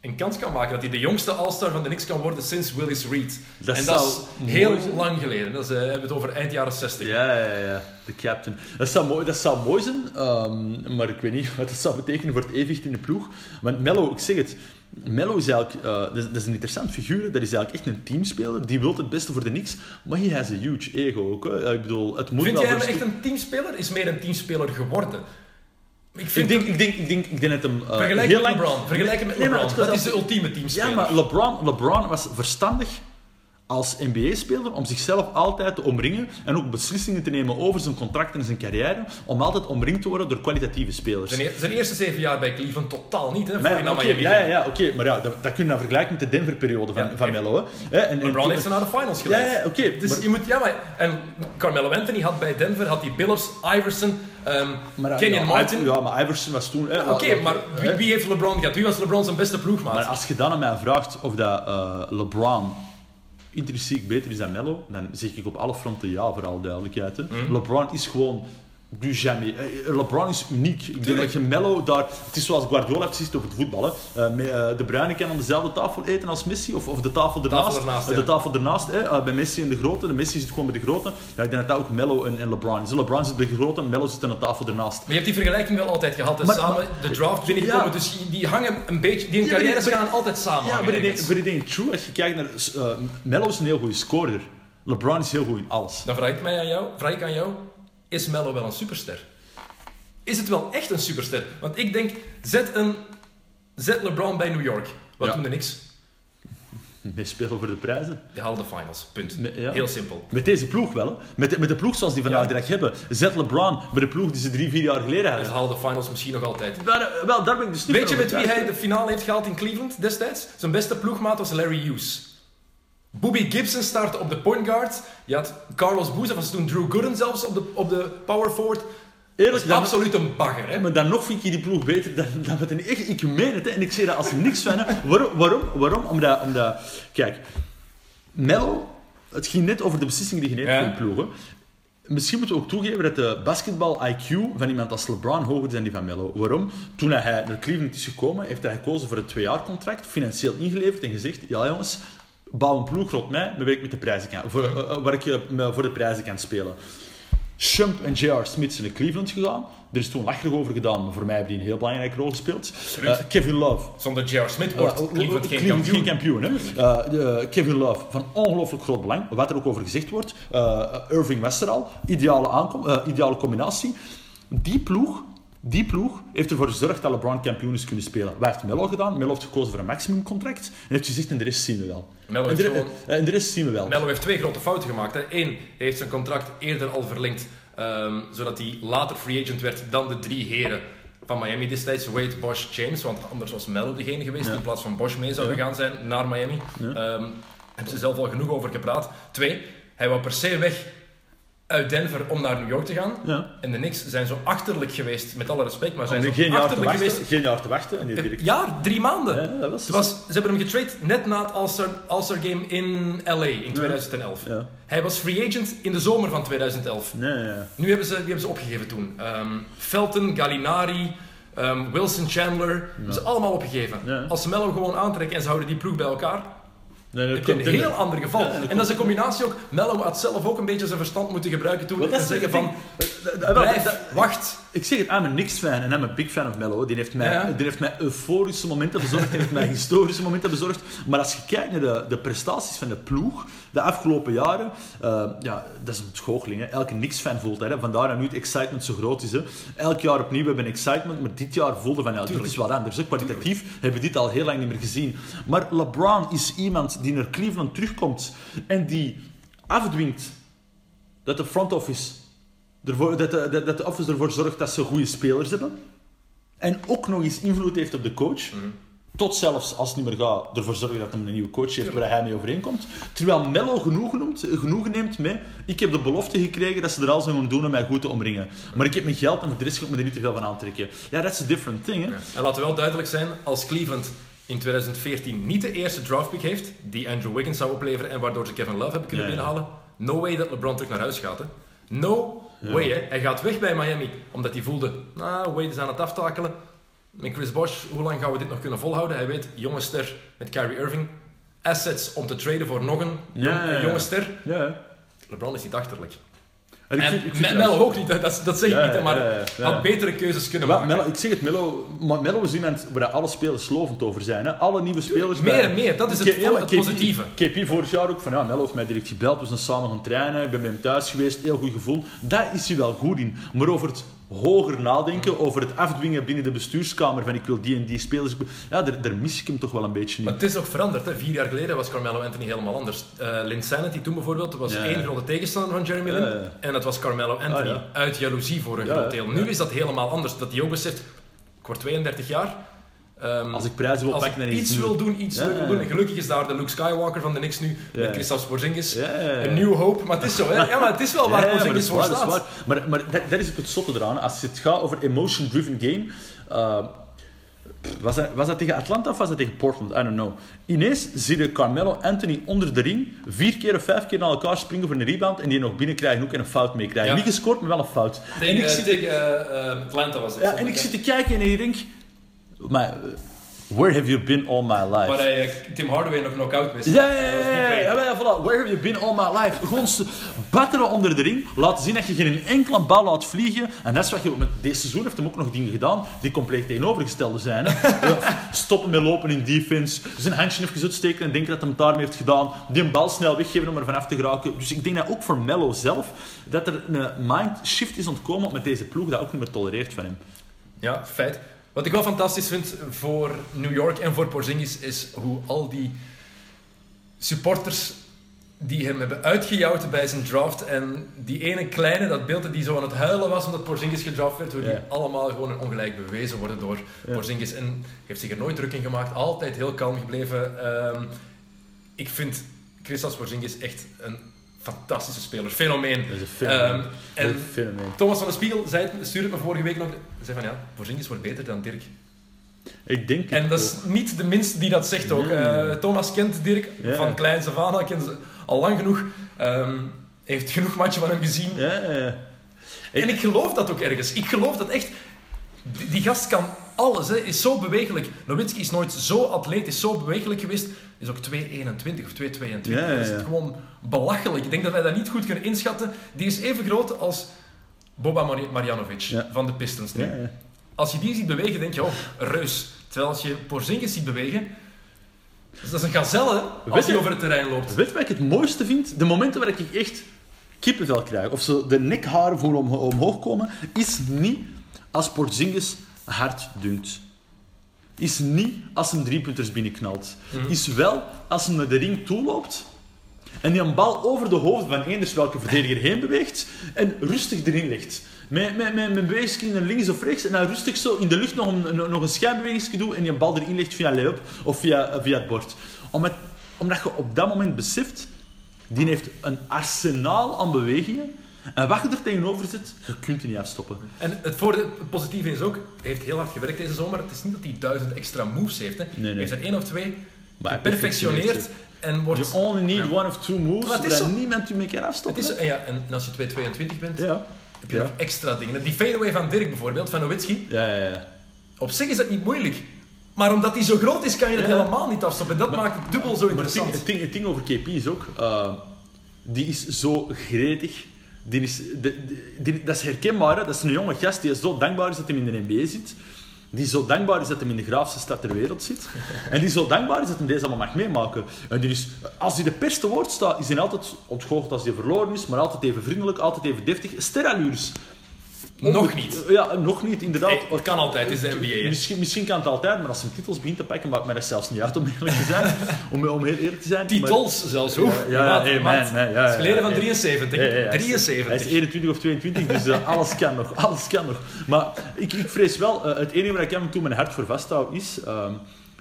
een kans kan maken. Dat hij de jongste All-Star van de Knicks kan worden sinds Willis Reed. Dat en dat is heel zijn. lang geleden. Dat is, eh, we hebben het over eind jaren 60. Ja, ja, ja. De captain. Dat zou mooi, dat zou mooi zijn, ehm, maar ik weet niet wat dat zou betekenen voor het evenwicht in de ploeg. Want Mello, ik zeg het, Mello is eigenlijk, eh, dat, is, dat is een interessant figuur, dat is eigenlijk echt een teamspeler, die wil het beste voor de Knicks, maar hij has a huge ego ook. Hè. Ik bedoel, het moet Vind jij hem echt een teamspeler? Is meer een teamspeler geworden? Ik Ik denk, ik, denk, ik, denk, ik denk dat hem eh, Vergelijk heel met lang... LeBron. Vergelijk hem met LeBron. Dat is de ultieme teamspeler. Ja, maar LeBron, LeBron was verstandig als NBA-speler om zichzelf altijd te omringen en ook beslissingen te nemen over zijn contract en zijn carrière, om altijd omringd te worden door kwalitatieve spelers. Zijn, e- zijn eerste zeven jaar bij Cleveland totaal niet, hè? Maar ja, ja, ja, ja, oké, maar ja, dat, dat kun je dan vergelijken met de Denver-periode van, Ja, van. Melo. Hè. En, en LeBron toen- heeft ze naar de finals Ja, geleid. ja, oké. Dus maar- je moet, ja, maar, en Carmelo Anthony had bij Denver, had hij Billups, Iverson, ehm maar, ja, Kenyon ja, Martin. Ja, maar Iverson was toen... Oké, maar wie heeft LeBron gehad? Wie was LeBron zijn beste ploegmaat? Maar als je dan aan mij vraagt of dat eh, LeBron intrinsiek beter is dan Melo, dan zeg ik op alle fronten ja, voor alle duidelijkheid. Hè. Mhm. LeBron is gewoon du jamais. Eh, LeBron is uniek. Ik denk dat je Melo daar... Het is zoals Guardiola gezegd over het voetbal. Hè. Eh, met, eh, de Bruyne kan aan dezelfde tafel eten als Messi, of, of de tafel ernaast. ernaast, Eh, ja. de tafel ernaast hè. Eh, bij Messi en de grote. De Messi zit gewoon bij de grote. Ja, ik denk dat dat ook Melo en, en LeBron is. LeBron zit bij de grote, Melo zit aan de tafel ernaast. Maar je hebt die vergelijking wel altijd gehad. hè. Maar- samen de draft binnengekomen, Ja. dus die hangen een beetje... Die Ja, carrières gaan altijd samen Ja, maar ik denk, true, als je kijkt naar... eh Melo is een heel goede scorer. LeBron is heel goed in alles. Dan vraag ik, mij aan jou, vraag ik aan jou, is Melo wel een superster? Is het wel echt een superster? Want ik denk, zet, een, zet LeBron bij New York. Wat Ja. doen de niks? Mee spelen voor de prijzen. Die halen de finals. Punt. Ja. Heel simpel. Met deze ploeg wel. Hè. Met, de, met de ploeg zoals die vandaag Ja. direct hebben. Zet LeBron bij de ploeg die ze drie, vier jaar geleden Ze hadden. halen de finals misschien nog altijd. Maar, eh, wel, daar ben ik dus niet Weet je met wie hij de finale heeft gehaald in Cleveland destijds? Zijn beste ploegmaat was Larry Hughes. Bobby Gibson startte op de point guard. Je had Carlos Boozer, was toen Drew Gooden zelfs op de, op de power forward. Eerlijk, Dat is absoluut een bagger, hè? Maar dan nog vind je die ploeg beter dan, dan met een echt. Ik meen het, hè, en ik zeg dat als niks van. Waarom? Waarom? Waarom? Omdat, omdat kijk, Melo, het ging net over de beslissing die je neemt Ja. voor je ploeg. hè. Misschien moeten we ook toegeven dat de basketbal-IQ van iemand als LeBron hoger is dan die van Melo. Waarom? Toen hij naar Cleveland is gekomen, heeft hij gekozen voor een tweejaarcontract, financieel ingeleverd en gezegd: Ja, jongens, bouw een ploeg rond mij, waar ik, met de prijzen kan, voor, eh, eh, waar ik eh, me voor de prijzen kan spelen. Shump en J.R. Smith zijn naar Cleveland gegaan. Er is toen lacherig over gedaan, maar voor mij hebben die een heel belangrijke rol gespeeld. Kevin Love. Zonder J.R. Smith wordt Cleveland geen Cleveland kampioen. kampioen, hè. Kevin Love, van ongelooflijk groot belang. Wat er ook over gezegd wordt. Irving Westeral, ideale, ideale combinatie. Die ploeg, die ploeg heeft ervoor gezorgd dat LeBron kampioen is kunnen spelen. Wat heeft Melo gedaan? Melo heeft gekozen voor een maximumcontract. En heeft gezegd, en de rest zien we wel. En, de, gewoon- eh, en de rest zien we wel. Melo heeft twee grote fouten gemaakt. Hè. Eén, hij heeft zijn contract eerder al verlengd, ehm, zodat hij later free agent werd dan de drie heren van Miami destijds. Wade, Bosch, James, want anders was Melo degene geweest die in plaats van Bosch mee zou Ja. gegaan zijn naar Miami. Ehm hebben ze zelf al genoeg over gepraat. Twee, hij wou per se weg uit Denver om naar New York te gaan. Ja. En de Knicks zijn zo achterlijk geweest, met alle respect, maar zijn zo geen, jaar te achterlijk wachten, geweest. geen jaar te wachten. En die direct... Ja, drie maanden. Ja, dat was Het was, ze hebben hem getrade net na het All-Star Game in LA in 2011. Ja. Hij was free agent in de zomer van 2011. Nee. Nu hebben ze, die hebben ze opgegeven toen. Ehm, Felton, Gallinari, ehm, Wilson Chandler, hebben ze allemaal opgegeven. Als ze Mello gewoon aantrekken en ze houden die ploeg bij elkaar, nee dat heb je komt een heel ander geval. Ja, dat en dat is een combinatie ook. Mello had zelf ook een beetje zijn verstand moeten gebruiken toen. En zeggen van, blijf, wacht. Ik zeg het, I'm een Knicks-fan en I'm een big fan of Melo. Die heeft mij, Ja. die heeft mij euforische momenten bezorgd, die heeft mij historische momenten bezorgd. Maar als je kijkt naar de, de prestaties van de ploeg de afgelopen jaren, eh, ja, dat is een schoogeling. Hè. Elke Knicks-fan voelt dat. Hè. Vandaar dat nu het excitement zo groot is. Hè. Elk jaar opnieuw hebben we excitement, maar dit jaar voelde van, ja, dit is wat anders. Hè. Kwalitatief hebben we dit al heel lang niet meer gezien. Maar LeBron is iemand die naar Cleveland terugkomt en die afdwingt dat de front office ervoor, dat, de, dat, de office ervoor zorgt dat ze goede spelers hebben. En ook nog eens invloed heeft op de coach. Tot zelfs, als het niet meer gaat, ervoor zorgen dat hij een nieuwe coach heeft waar hij mee overeenkomt. Terwijl Mello genoeg noemt, genoegen neemt met... Ik heb de belofte gekregen dat ze er alles aan gaan doen om mij goed te omringen. Maar ik heb mijn geld en voor de rest ik me er niet te veel van aantrekken. Ja, dat is een different thing, hè. En laten we wel duidelijk zijn, als Cleveland in 2014 niet de eerste draftpick heeft, die Andrew Wiggins zou opleveren en waardoor ze Kevin Love hebben kunnen Ja, ja. binnenhalen, no way dat LeBron terug naar huis gaat. Hè. No way, hè. Hij gaat weg bij Miami, omdat hij voelde, nou, Wade is aan het aftakelen. Met Chris Bosh, hoe lang gaan we dit nog kunnen volhouden? Hij weet, jonge ster met Kyrie Irving, assets om te traden voor nog een Ja, jong- ja, ja. jonge ster. LeBron is niet achterlijk. En ik En vind- ik Melo ook niet, dat, dat zeg ik Ja, niet, maar ja, ja, ja. had betere keuzes kunnen maken. Melo, ik zeg het, Melo, Melo is iemand waar alle spelers lovend over zijn. Hè. Alle nieuwe spelers... Meer bij- en meer, dat is het K- KP positieve. KP vorig jaar ook van, ja, Melo heeft mij direct gebeld, we zijn samen gaan trainen, ik ben bij hem thuis geweest, heel goed gevoel. Daar is hij wel goed in. Maar over het hoger nadenken, over het afdwingen binnen de bestuurskamer van ik wil die en die spelers... Ja, daar, daar mis ik hem toch wel een beetje Maar in. het is ook veranderd. Hè. Vier jaar geleden was Carmelo Anthony helemaal anders. Eh Lin Sanity toen bijvoorbeeld was Ja, één grote tegenstander van Jeremy Lin. Ja. En dat was Carmelo Anthony. Ah, ja. Uit jaloezie voor een groot deel. Nu is dat helemaal anders. Dat hij ook beseft, ik word 32 jaar. Ehm, Als ik prijzen wil pakken, dan iets wil doen, iets Ja, wil doen. En gelukkig is daar de Luke Skywalker van de Knicks nu. Ja. Met Christophe Porzingis. Ja. Een nieuwe hoop. Maar het is zo, hè. Ja, maar het is wel waar Ja, dat Porzingis is voor dat staat. waar. Maar, maar dat, dat is het zotte eraan. Als het gaat over emotion-driven game... eh, was, dat, was dat tegen Atlanta of was dat tegen Portland? I don't know. Ineens zie je Carmelo Anthony onder de ring vier keer of vijf keer naar elkaar springen voor een rebound en die nog binnenkrijgen ook en een fout meekrijgen. Niet gescoord, maar wel een fout. Tegen, en ik eh, zit, tegen eh, eh, Atlanta was het. ja, en ik zit te kijken en ik denk... Maar, eh, where have you been all my life? Waar hij eh, Tim Hardaway nog knock-out wist. Ja, ja, ja. Where have you been all my life? Gewoon batteren onder de ring, laten zien dat je geen enkele bal laat vliegen. En dat is wat je met deze seizoen heeft hem ook nog dingen gedaan die compleet tegenovergestelde zijn. Hè. Eh, Stoppen met lopen in defense, zijn handje even uitsteken en denken dat hij het daarmee heeft gedaan. Die een bal snel weggeven om er vanaf te geraken. Dus ik denk dat ook voor Mello zelf, dat er een mind shift is ontkomen met deze ploeg dat ook niet meer tolereert van hem. Ja, feit. Wat ik wel fantastisch vind voor New York en voor Porzingis is hoe al die supporters die hem hebben uitgejouwd bij zijn draft en die ene kleine, dat beeld dat die zo aan het huilen was omdat Porzingis gedraft werd, hoe die allemaal gewoon een ongelijk bewezen worden door Porzingis. En heeft zich er nooit druk in gemaakt, altijd heel kalm gebleven. Ehm, ik vind Christos Porzingis echt een fantastische speler. Fenomeen. Dat is een fenomeen. Ehm, en een fenomeen. Thomas van de Spiegel zei, het- stuurde me vorige week nog. zei van ja, Porzingis wordt beter dan Dirk. Ik denk En dat is ook. niet de minste die dat zegt ook. Eh, Thomas kent Dirk Ja. van kleins af aan, kent ze al lang genoeg. Ehm, heeft genoeg matchen van hem gezien. Ja, ja. En ik geloof dat ook ergens. Ik geloof dat echt... Die, die gast kan alles, hè. is zo bewegelijk. Nowitzki is nooit zo atletisch, zo bewegelijk geweest. Is ook 2,21 of 2,22. Ja, ja, Dat is ja. gewoon belachelijk. Ik denk dat wij dat niet goed kunnen inschatten. Die is even groot als Boba Mar- Marjanovic Ja. van de Pistons nu. Als je die ziet bewegen, denk je, oh, reus. Terwijl als je Porzingis ziet bewegen... dus dat is een gazelle als hij over het terrein loopt. Weet wat ik het mooiste vind? De momenten waar ik echt kippenvel krijg, of zo de nekharen om, omhoog komen, is niet als Porzingis hard dunkt. Is niet als een driepunters binnenknalt. Is wel als hij naar de ring toe loopt en die een bal over de hoofd van eenders welke verdediger heen beweegt en rustig erin legt. Met, met, met, met bewegingsje naar links of rechts en dan rustig zo in de lucht nog een, nog een schijnbeweging doet en die een bal erin legt via layup of via, via het bord. Omdat, omdat je op dat moment beseft, die heeft een arsenaal aan bewegingen en wat je er tegenover zit, je kunt die niet afstoppen. En het, voordeel, het positieve is ook, hij heeft heel hard gewerkt deze zomer. Het is niet dat hij duizend extra moves heeft. Hè. nee. Hij heeft er één of twee geperfectioneerd en wordt... You only need one of two moves, Maar het zodat zo. niemand je mee kan Het afstoppen. is, en, ja, en als je 2,22 bent, Ja. heb je nog extra dingen. Die fadeaway van Dirk bijvoorbeeld, van Nowitzki, Ja, ja, ja. op zich is dat niet moeilijk. Maar omdat hij zo groot is, kan je dat helemaal niet afstoppen. En dat maakt het dubbel zo Maar het ding, interessant. het, ding, het ding over KP is ook, eh, die is zo gretig. Die is, die- dat is herkenbaar, hè. dat is een jonge gast die zo dankbaar is dat hij in de NBA zit. Die zo dankbaar is dat hij in de graafste stad ter wereld zit. En die zo dankbaar is dat hij deze allemaal mag meemaken. En die is, als hij de pers te woord staat, is hij altijd ontgoocheld als hij verloren is, maar altijd even vriendelijk, altijd even deftig. Sterallures. Nog niet. Ja, nog niet, inderdaad. Hey, het kan altijd, het is de NBA. Misschien, misschien kan het altijd, maar als hij titels begint te pakken, maakt mij dat zelfs niet uit om eerlijk te zijn. om, om heel eerlijk te zijn. Maar- Titels zelfs, hoe? Ja, ja, hey, man, man, ja, Het is geleden van ja. 73. Ja, ja, ja, hij is- 73. Hij is 21 of 22, dus eh, alles kan nog. Alles kan nog. Maar ik, ik vrees wel, eh, het enige waar ik hem toen mijn hart voor vasthoud is... ehm,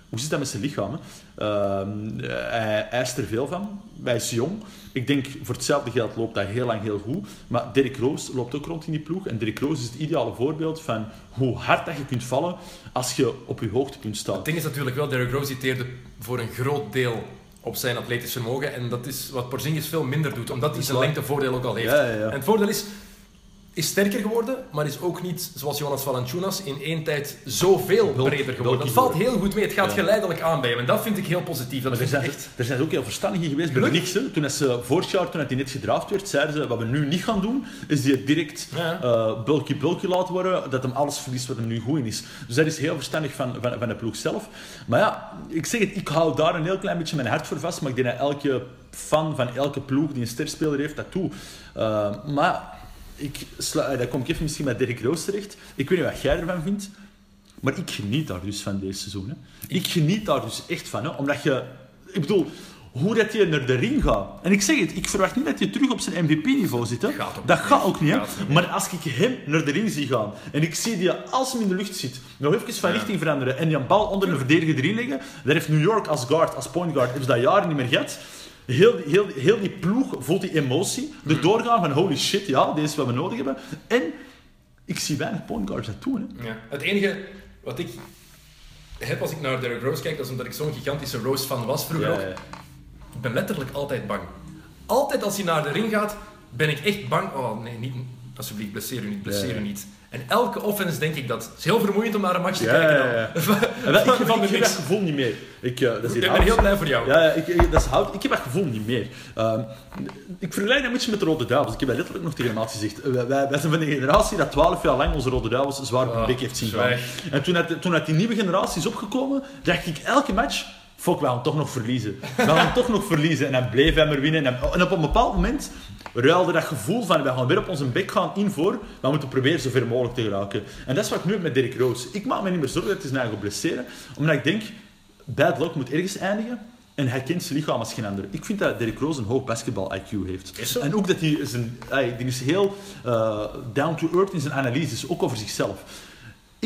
hoe zit dat met zijn lichaam? Hè? Ehm, eh, hij eist er veel van. Hij is jong. Ik denk, voor hetzelfde geld loopt hij heel lang heel goed. Maar Derrick Rose loopt ook rond in die ploeg. En Derrick Rose is het ideale voorbeeld van hoe hard dat je kunt vallen als je op je hoogtepunt staat. Het ding is natuurlijk wel, Derrick Rose citeerde voor een groot deel op zijn atletisch vermogen. En dat is wat Porzingis veel minder doet, omdat hij zijn lengtevoordeel ook al heeft. Ja, ja, ja. En het voordeel is, is sterker geworden, maar is ook niet, zoals Jonas Valanciunas, in één tijd zoveel breder geworden. Dat valt heel goed mee. Het gaat Ja. geleidelijk aan bij hem. En dat vind ik heel positief. Dat er zijn, echt... er zijn ook heel verstandigen geweest bij. Knicks. hè. Toen ze vorig jaar, toen hij net gedraft werd, zeiden ze, wat we nu niet gaan doen, is die direct Ja. eh bulky bulky laten worden, dat hem alles verliest wat hem nu goed in is. Dus dat is heel verstandig van, van, van de ploeg zelf. Maar ja, ik zeg het, ik hou daar een heel klein beetje mijn hart voor vast, maar ik denk dat elke fan van elke ploeg die een sterspeler heeft, dat toe. Eh, maar ik sla, eh, dan kom ik even misschien bij Derrick Rose terecht. Ik weet niet wat jij ervan vindt, maar ik geniet daar dus van deze seizoen. Hè. Ik geniet daar dus echt van. Hè. Omdat je... Ik bedoel, hoe dat je naar de ring gaat. En ik zeg het, ik verwacht niet dat je terug op zijn MVP-niveau zit. Hè. Gaat dat gaat ook niet. Hè. Gaat niet. Maar als ik hem naar de ring zie gaan en ik zie die als hem in de lucht zit, nog even van richting veranderen en die een bal onder een verdediger erin leggen, dat heeft New York als guard, als point guard, hebben ze dat jaren niet meer gehad. Heel, die- heel, heel die ploeg voelt die emotie. Mm. Er doorgaan van holy shit, ja, dit is wat we nodig hebben. En ik zie weinig point guards dat doen. Hè. Ja. Het enige wat ik heb als ik naar Derrick Rose kijk, dat is omdat ik zo'n gigantische Rose fan was vroeger. Ja, ja. Ik ben letterlijk altijd bang. Altijd als hij naar de ring gaat, ben ik echt bang. Oh nee, niet, alsjeblieft, blesseer u niet, blesseer Ja. u niet. En elke offense denk ik dat. Het is heel vermoeiend om naar een match te Ja, kijken. ja, ja. En wel, ik, Van heb- ik dat gevoel niet meer. Ik, eh, dat is Ik ben hout. heel blij voor jou. Ja, ja, ik, dat is hout. Ik heb dat gevoel niet meer. Ehm, ik vergelijk dat een beetje met de Rode Duivels. Ik heb dat letterlijk nog tegen Maat gezegd. Eh, Wij, wij, wij zijn van de generatie dat 12 jaar lang onze Rode Duivels zwaar op de Ah, bek heeft zien gaan. En toen, dat, toen dat die nieuwe generatie is opgekomen, dacht ik elke match... Fuck, we gaan toch nog verliezen. We gaan toch nog verliezen. En dan bleef hij maar winnen. En, op een bepaald moment ruilde dat gevoel van we gaan weer op onze bek gaan in voor, we moeten proberen zo ver mogelijk te geraken. En dat is wat ik nu heb met Derrick Rose. Ik maak me niet meer zorgen dat hij zijn eigen blesseren, omdat ik denk, bad luck moet ergens eindigen. En hij kent zijn lichaam als geen ander. Ik vind dat Derrick Rose een hoog basketbal-IQ heeft. En ook dat hij, zijn, hij die is heel eh, down to earth in zijn analyses, ook over zichzelf.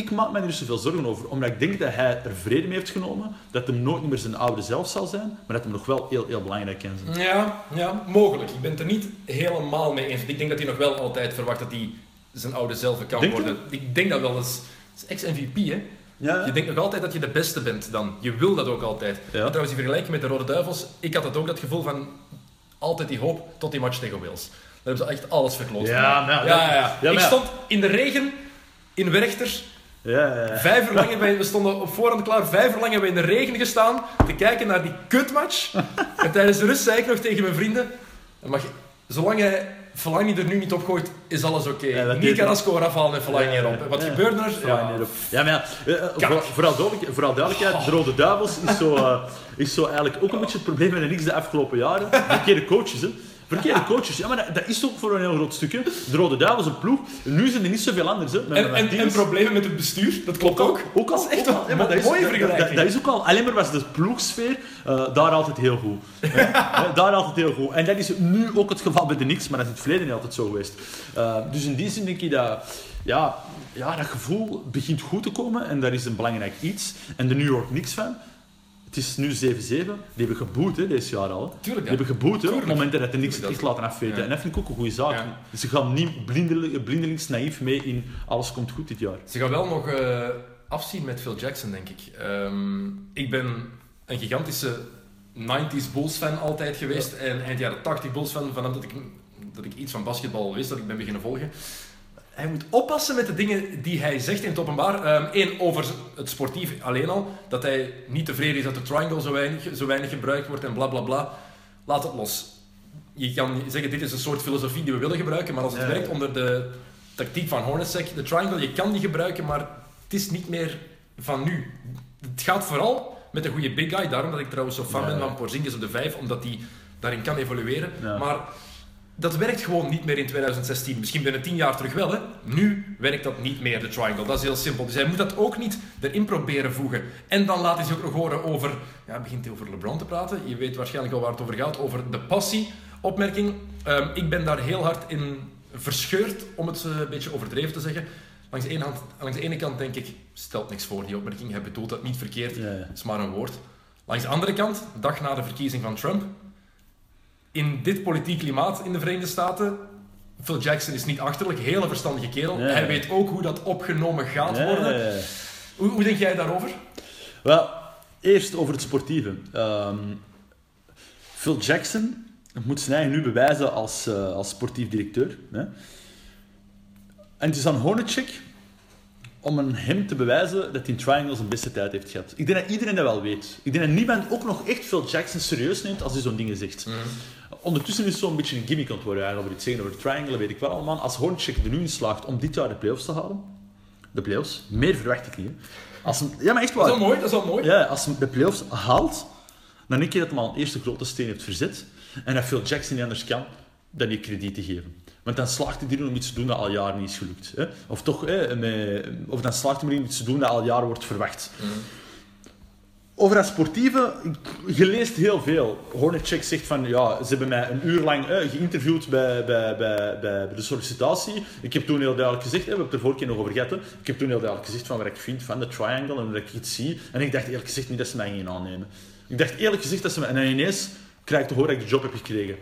Ik maak me er zoveel zorgen over. Omdat ik denk dat hij er vrede mee heeft genomen. Dat hij nooit meer zijn oude zelf zal zijn. Maar dat hij nog wel heel, heel belangrijk kan zijn. Ja, ja, mogelijk. Ik ben het er niet helemaal mee eens. Ik denk dat hij nog wel altijd verwacht dat hij zijn oude zelf kan Denk je? worden. Ik denk dat wel. Dat is, dat is ex-MVP, hè? Ja. Je denkt nog altijd dat je de beste bent dan. Je wil dat ook altijd. Ja. En trouwens, die vergelijking met de Rode Duivels, ik had het ook dat gevoel van altijd die hoop tot die match tegen Wales. Daar hebben ze echt alles verkloot. Ja, ja, ja, ja, Ik stond in de regen in Werchter. Ja, ja, ja. Vijf uur lang we stonden op voorhand klaar, vijf uur lang hebben we in de regen gestaan te kijken naar die kutmatch. en tijdens de rust zei ik nog tegen mijn vrienden, mag je, zolang hij Fellaini er nu niet op gooit, is alles oké. Dat niet Carrasco eraf halen en Fellaini erop. Wat ja. gebeurde er? Nee, dat- ja, maar eh, eh, voor, vooral, duidelijk, vooral duidelijkheid, de Rode Duivels is zo, eh, is zo eigenlijk ook een beetje het probleem met de niks de afgelopen jaren. Verkeerde coaches, hè. Verkeerde coaches. Ja, maar dat, dat is ook voor een heel groot stukje. De Rode Duivels, een ploeg. Nu zijn er niet zoveel anders, hè. En, en, problemen met het bestuur, dat klopt ook. Ook al, echt een Ja, maar dat is, mooie vergelijking. Dat, dat is ook al, alleen maar was de ploegsfeer eh, daar altijd heel goed. Hè? Hè, daar altijd heel goed. En dat is nu ook het geval bij de Knicks, maar dat is in het verleden niet altijd zo geweest. Eh, dus in die zin denk ik dat, ja, ja, dat gevoel begint goed te komen en dat is een belangrijk iets. En de New York Knicks fan, het is nu 7-7, die hebben geboet hè, deze jaar al. Die hebben geboet hè, op het moment dat Knicks het Tuurlijk, echt laten afveten. Ja. En dat vind ik ook een goede zaak. Ja. Ze gaan niet blindel- blindelings naïef mee in alles komt goed dit jaar. Ze gaan wel nog eh, afzien met Phil Jackson, denk ik. Ehm, ik ben een gigantische 90s Bulls fan altijd geweest. En eind jaren 80 Bulls fan, vanaf dat ik, dat ik iets van basketbal wist, dat ik ben beginnen volgen. Hij moet oppassen met de dingen die hij zegt in het openbaar. Eén, over het sportief alleen al. Dat hij niet tevreden is dat de triangle zo weinig, zo weinig gebruikt wordt en bla bla bla. Laat het los. Je kan zeggen, dit is een soort filosofie die we willen gebruiken, maar als het werkt onder de tactiek van Hornacek, de triangle, je kan die gebruiken, maar het is niet meer van nu. Het gaat vooral met een goede big guy, daarom dat ik trouwens zo fan ben van Porzingis op de 5, omdat hij daarin kan evolueren. Ja. Maar dat werkt gewoon niet meer in 2016. Misschien binnen 10 jaar terug wel, hè. Nu werkt dat niet meer, de triangle. Dat is heel simpel. Dus hij moet dat ook niet erin proberen voegen. En dan laat hij zich ook nog horen over... Ja, hij begint over LeBron te praten. Je weet waarschijnlijk al waar het over gaat. Over de passie-opmerking. Ehm, ik ben daar heel hard in verscheurd, om het eh, een beetje overdreven te zeggen. Langs de, ene hand, langs de ene kant denk ik, stelt niks voor, die opmerking. Hij bedoelt dat niet verkeerd. Ja, ja. Het is maar een woord. Langs de andere kant, dag na de verkiezing van Trump, in dit politiek klimaat in de Verenigde Staten, Phil Jackson is niet achterlijk, hele verstandige kerel. Hij weet ook hoe dat opgenomen gaat worden. Hoe, hoe denk jij daarover? Wel, eerst over het sportieve. Ehm, Phil Jackson moet zijn eigen nu bewijzen als, eh, als sportief directeur. Hè? En het is aan Hornacek om aan hem te bewijzen dat hij in Triangle zijn beste tijd heeft gehad. Ik denk dat iedereen dat wel weet. Ik denk dat niemand ook nog echt Phil Jackson serieus neemt als hij zo'n dingen zegt. Ondertussen is het zo'n beetje een gimmick aan het worden. Ja, over het zeggen over de Triangle, weet ik wel allemaal. Als Hornacek er nu in slaagt om dit jaar de playoffs te halen, de playoffs, meer verwacht ik niet. hè. Als hem, ja, maar echt Dat waar. is wel mooi, dat is wel mooi. Ja, als hij de playoffs haalt, dan denk je dat hij al een eerste grote steen heeft verzet. En dat Phil Jackson niet anders kan dan die krediet te geven. Want dan slaagt hij erin om iets te doen dat al jaren niet is gelukt. Hè? Of toch, hè, met, of dan slaagt hij erin om iets te doen dat al jaren wordt verwacht. Over dat sportieve, je leest heel veel. Hornacek zegt van, ja, ze hebben mij een uur lang eh, geïnterviewd bij, bij, bij, bij, de sollicitatie. Ik heb toen heel duidelijk gezegd, hè, we hebben het er vorige keer nog over gehad, ik heb toen heel duidelijk gezegd van wat ik vind van de triangle en hoe ik het zie. En ik dacht eerlijk gezegd niet dat ze mij gingen aannemen. Ik dacht eerlijk gezegd dat ze mij... En ineens krijg ik te horen dat ik de job heb gekregen.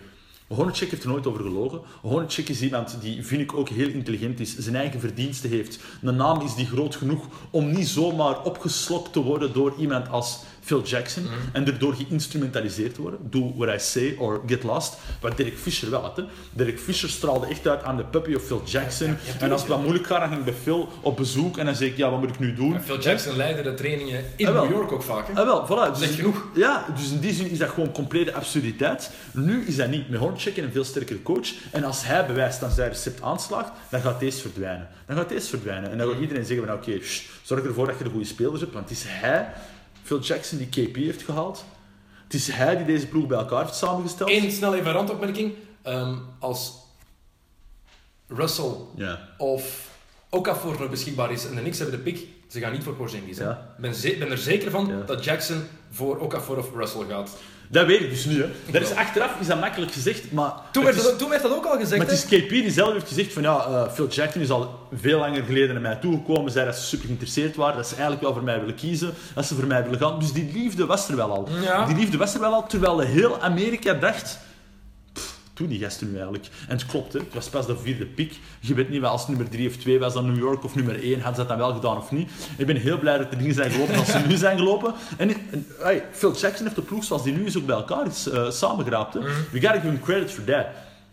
Hornacek heeft er nooit over gelogen. Hornacek is iemand die, vind ik, ook heel intelligent is. Zijn eigen verdiensten heeft. Een naam is die groot genoeg om niet zomaar opgeslokt te worden door iemand als Phil Jackson. En erdoor geïnstrumentaliseerd worden. Do what I say or get lost. Wat Derek Fisher wel had. Hè. Derek Fisher straalde echt uit aan de puppy of Phil Jackson. en als het wat moeilijk gaat, dan ging ik bij Phil op bezoek. En dan zeg ik, ja, wat moet ik nu doen? En Phil Jackson leidde de trainingen in Ah. New York ook vaak. Hè? Ah, wel, voilà. Dus- genoeg. Ja, dus in die zin is dat gewoon complete absurditeit. Nu is dat niet. Met Hornacek en een veel sterkere coach. En als hij bewijst dat zijn recept aanslaagt, dan gaat deze verdwijnen. Dan gaat deze verdwijnen. En dan gaat iedereen zeggen van, oké, zorg ervoor dat je de goede spelers hebt. Want het is hij, Phil Jackson, die KP heeft gehaald. Het is hij die deze ploeg bij elkaar heeft samengesteld. Eén snel even randopmerking. Ehm, als Russell Ja. of Okafor nog beschikbaar is en de Knicks hebben de pick, ze gaan niet voor Porzingis. Ja. Ik ben, ben er zeker van Ja. dat Jackson voor Okafor of Russell gaat. Dat weet ik dus nu. Hè. Dat is, achteraf is dat makkelijk gezegd, maar... Toen het werd, is- dat, toen werd dat ook al gezegd. maar het hè? is KP die zelf heeft gezegd van ja, eh, Phil Jackson is al veel langer geleden naar mij toegekomen, zei dat ze super geïnteresseerd waren, dat ze eigenlijk wel voor mij willen kiezen, dat ze voor mij willen gaan. Dus die liefde was er wel al. Ja. Die liefde was er wel al, terwijl heel Amerika dacht... "Pff, Toen die gasten nu eigenlijk. En het klopt, hè. het was pas de vierde pick. Je weet niet wel als nummer 3 of 2 was dan New York of nummer 1. Hadden ze dat dan wel gedaan of niet? Ik ben heel blij dat de dingen zijn gelopen zoals ze nu zijn gelopen. En, en hey, Phil Jackson heeft de ploeg zoals die nu is ook bij elkaar is eh, samengeraapt. Hè. We gotta give him credit for that.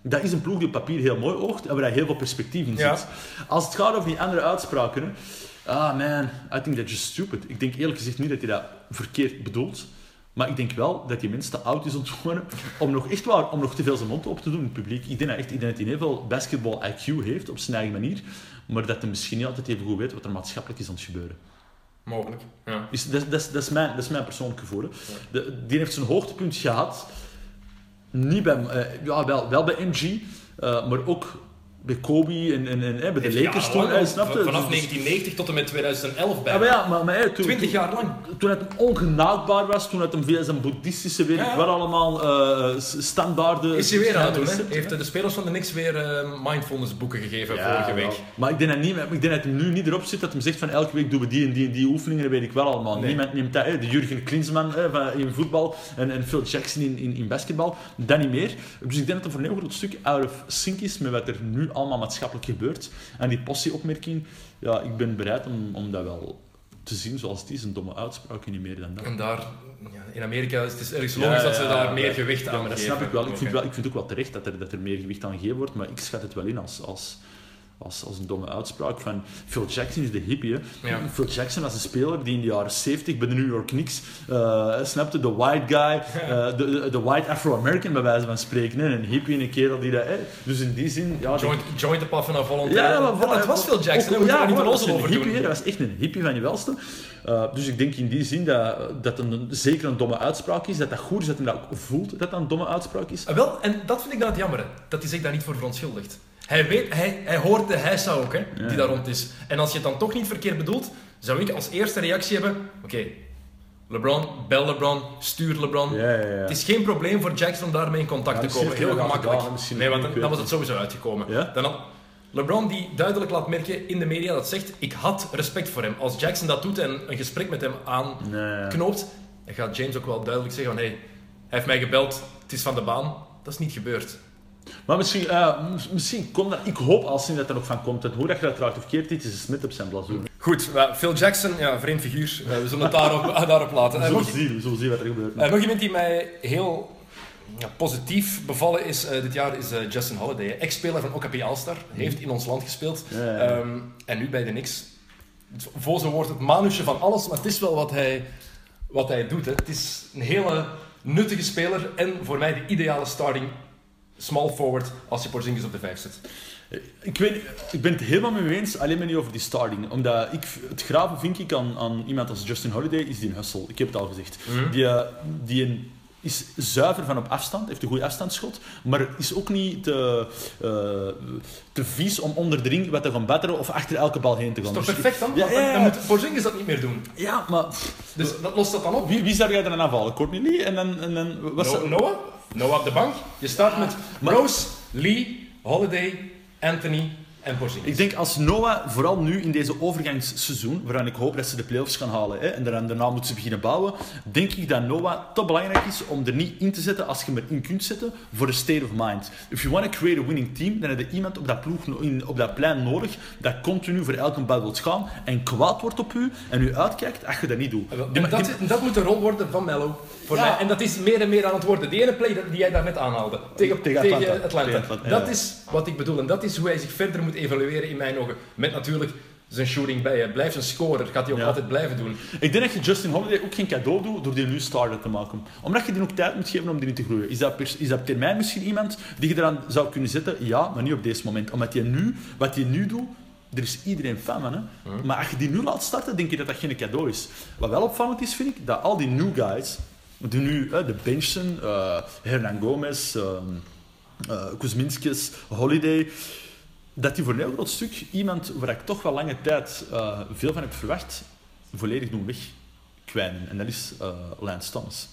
Dat is een ploeg die op papier heel mooi oogt en waar heel veel perspectief in Ja. Als het gaat over die andere uitspraken, ah man, I think that's just stupid. Ik denk eerlijk gezegd niet dat hij dat verkeerd bedoelt. Maar ik denk wel dat die mens te oud is ontwonnen om nog echt waar, om nog te veel zijn mond op te doen in het publiek. Ik denk dat, echt, ik denk dat hij heel veel basketball IQ heeft op zijn eigen manier, maar dat hij misschien niet altijd even goed weet wat er maatschappelijk is aan het gebeuren. Mogelijk. Ja. Is, dat, dat, is- dat, is mijn, dat is mijn persoonlijke gevoel. De, die heeft zijn hoogtepunt gehad, niet bij, eh, ja, wel, wel bij MG, eh, maar ook bij Kobe en, en, en eh, bij de Heeft Lakers toen. eh? Vanaf Dus- 1990 tot en met 2011 bij. Ja, maar ja, maar, maar, eh, toen, 20 jaar lang. toen het ongenaakbaar was, toen het hem via zijn boeddhistische, ik Ja. wat allemaal, eh, s- standaarden... Is hij weer aan het doen, Heeft de spelers van de Knicks weer eh, mindfulness boeken gegeven vorige wel. week. Maar ik denk, dat niet, ik denk dat hij nu niet erop zit dat hij zegt van elke week doen we die en die en die oefeningen, dat weet ik wel allemaal. Nee. Niemand neemt dat, hè. de Jurgen Klinsmann hè, van, in voetbal en, en Phil Jackson in, in, in basketbal, dat niet meer. Dus ik denk dat het voor een heel groot stuk out of sync is met wat er nu allemaal maatschappelijk gebeurt. En die possie-opmerking, ja, ik ben bereid om, om dat wel te zien zoals het is, een domme uitspraak, niet meer dan dat. En daar, ja, in Amerika is het is ergens logisch dat ze daar meer gewicht aan maar dat geven. snap ik wel. Ik vind, wel. ik vind ook wel terecht dat er, dat er meer gewicht aan gegeven wordt, maar ik schat het wel in als, als, als, als een domme uitspraak van Phil Jackson is de hippie. Hè. Ja. Phil Jackson was een speler die in de jaren 70 bij de New York Knicks eh, snapte, de white guy, eh, de, de, white Afro-American bij wijze van spreken. Hè. Een hippie en een kerel die dat... Hè. Dus in die zin... Ja, Joint, joint de paffen naar volontair. ja, maar dat, was Phil Jackson, ook- ja, niet van onzel een over hippie, doen. Dat was echt een hippie van je welste. Uh, dus ik denk in die zin dat dat een, zeker een domme uitspraak is, dat dat goed is, dat hij dat ook voelt dat dat een domme uitspraak is. Ah, wel, en dat vind ik dan het jammer, dat hij zich daar niet voor verontschuldigt. Hij, weet, hij, hij hoort de heisa ook, hè, die Ja. daar rond is. En als je het dan toch niet verkeerd bedoelt, zou ik als eerste reactie hebben... Oké, LeBron, bel LeBron, stuur LeBron. Ja, ja, ja. Het is geen probleem voor Jackson om daarmee in contact te komen. Heel gemakkelijk. gedaan, nee, want dan, was het sowieso uitgekomen. Dan had LeBron die duidelijk laat merken in de media dat zegt... Ik had respect voor hem. Als Jackson dat doet en een gesprek met hem aanknoopt... Dan gaat James ook wel duidelijk zeggen van... Hey, hij heeft mij gebeld, het is van de baan. Dat is niet gebeurd. Maar misschien, eh, misschien komt dat... Ik hoop als dat er nog van komt. Hoe dat je dat draagt of keert, dit is een smit op zijn blazoen. Goed, Phil Jackson, ja, vreemd figuur. Eh, we zullen het daarop, daarop laten. We Eh, zullen zien, we zullen zien wat er gebeurt. nog iemand die mij heel ja, positief bevallen is dit jaar is Justin Holiday. Ex-speler van OKP All-Star. Heeft in ons land gespeeld. Ja, ja. Ehm, en nu bij de Knicks. Voor zo wordt het manusje van alles, maar het is wel wat hij, wat hij doet. Hè. Het is een hele nuttige speler en voor mij de ideale starting small forward als je Porzingis op de vijf zet. Ik, weet, ik ben het helemaal mee eens, alleen maar niet over die starting. Omdat ik, het graven vind ik aan, aan iemand als Justin Holiday, is die een hustle. Ik heb het al gezegd. Die, eh, die een- is zuiver van op afstand, heeft een goede afstandsschot, maar is ook niet te, eh, te vies om onder de ring wat te gaan batteren of achter elke bal heen te gaan. Is toch Dus- perfect dan? Ja, dan, ja. dan moet Porzingis dat niet meer doen. Ja, maar Dus dat lost dat dan op. wie, wie zou jij dan aanvallen? Courtney Lee? En dan, en dan was No- Noah? Noah op de bank. Je start met Rose, Lee, Holiday, Anthony en Porzingis. Ik denk als Noah, vooral nu in deze overgangsseizoen, waaraan ik hoop dat ze de playoffs gaan halen hè, en daarna, moeten ze beginnen bouwen, denk ik dat Noah te belangrijk is om er niet in te zetten als je hem erin kunt zetten voor de state of mind. If you want to create a winning team, dan heb je iemand op dat, ploeg, in, op dat plein nodig dat continu voor elke bal wil gaan en kwaad wordt op u en u uitkijkt als je dat niet doet. En dat, dat moet de rol worden van Mello. Voor Ja. mij. En dat is meer en meer aan het worden. Die ene play die jij daarnet aanhaalde. Tegen, Tegen tegen, Atlanta. Atlanta. Tegen Atlanta, Dat is wat ik bedoel. En dat is hoe hij zich verder moet evalueren in mijn ogen. Met natuurlijk zijn shooting bij. Hij blijft een scorer. Gaat hij ook Ja. altijd blijven doen. Ik denk dat je Justin Holiday ook geen cadeau doet door die nu starter te maken. Omdat je die ook tijd moet geven om erin te groeien. Is dat, is dat op termijn misschien iemand die je eraan zou kunnen zetten? Ja, maar niet op deze moment. Omdat je nu, wat hij nu doet, er is iedereen fan van. Hè? Maar als je die nu laat starten, denk je dat dat geen cadeau is. Wat wel opvallend is, vind ik, dat al die new guys, die nu, hè, de Benson, eh Hernan Gomez, eh Kuzminskis, Holiday, dat die voor een heel groot stuk iemand waar ik toch wel lange tijd eh, veel van heb verwacht, volledig doen wegkwijnen. En dat is eh Lance Thomas.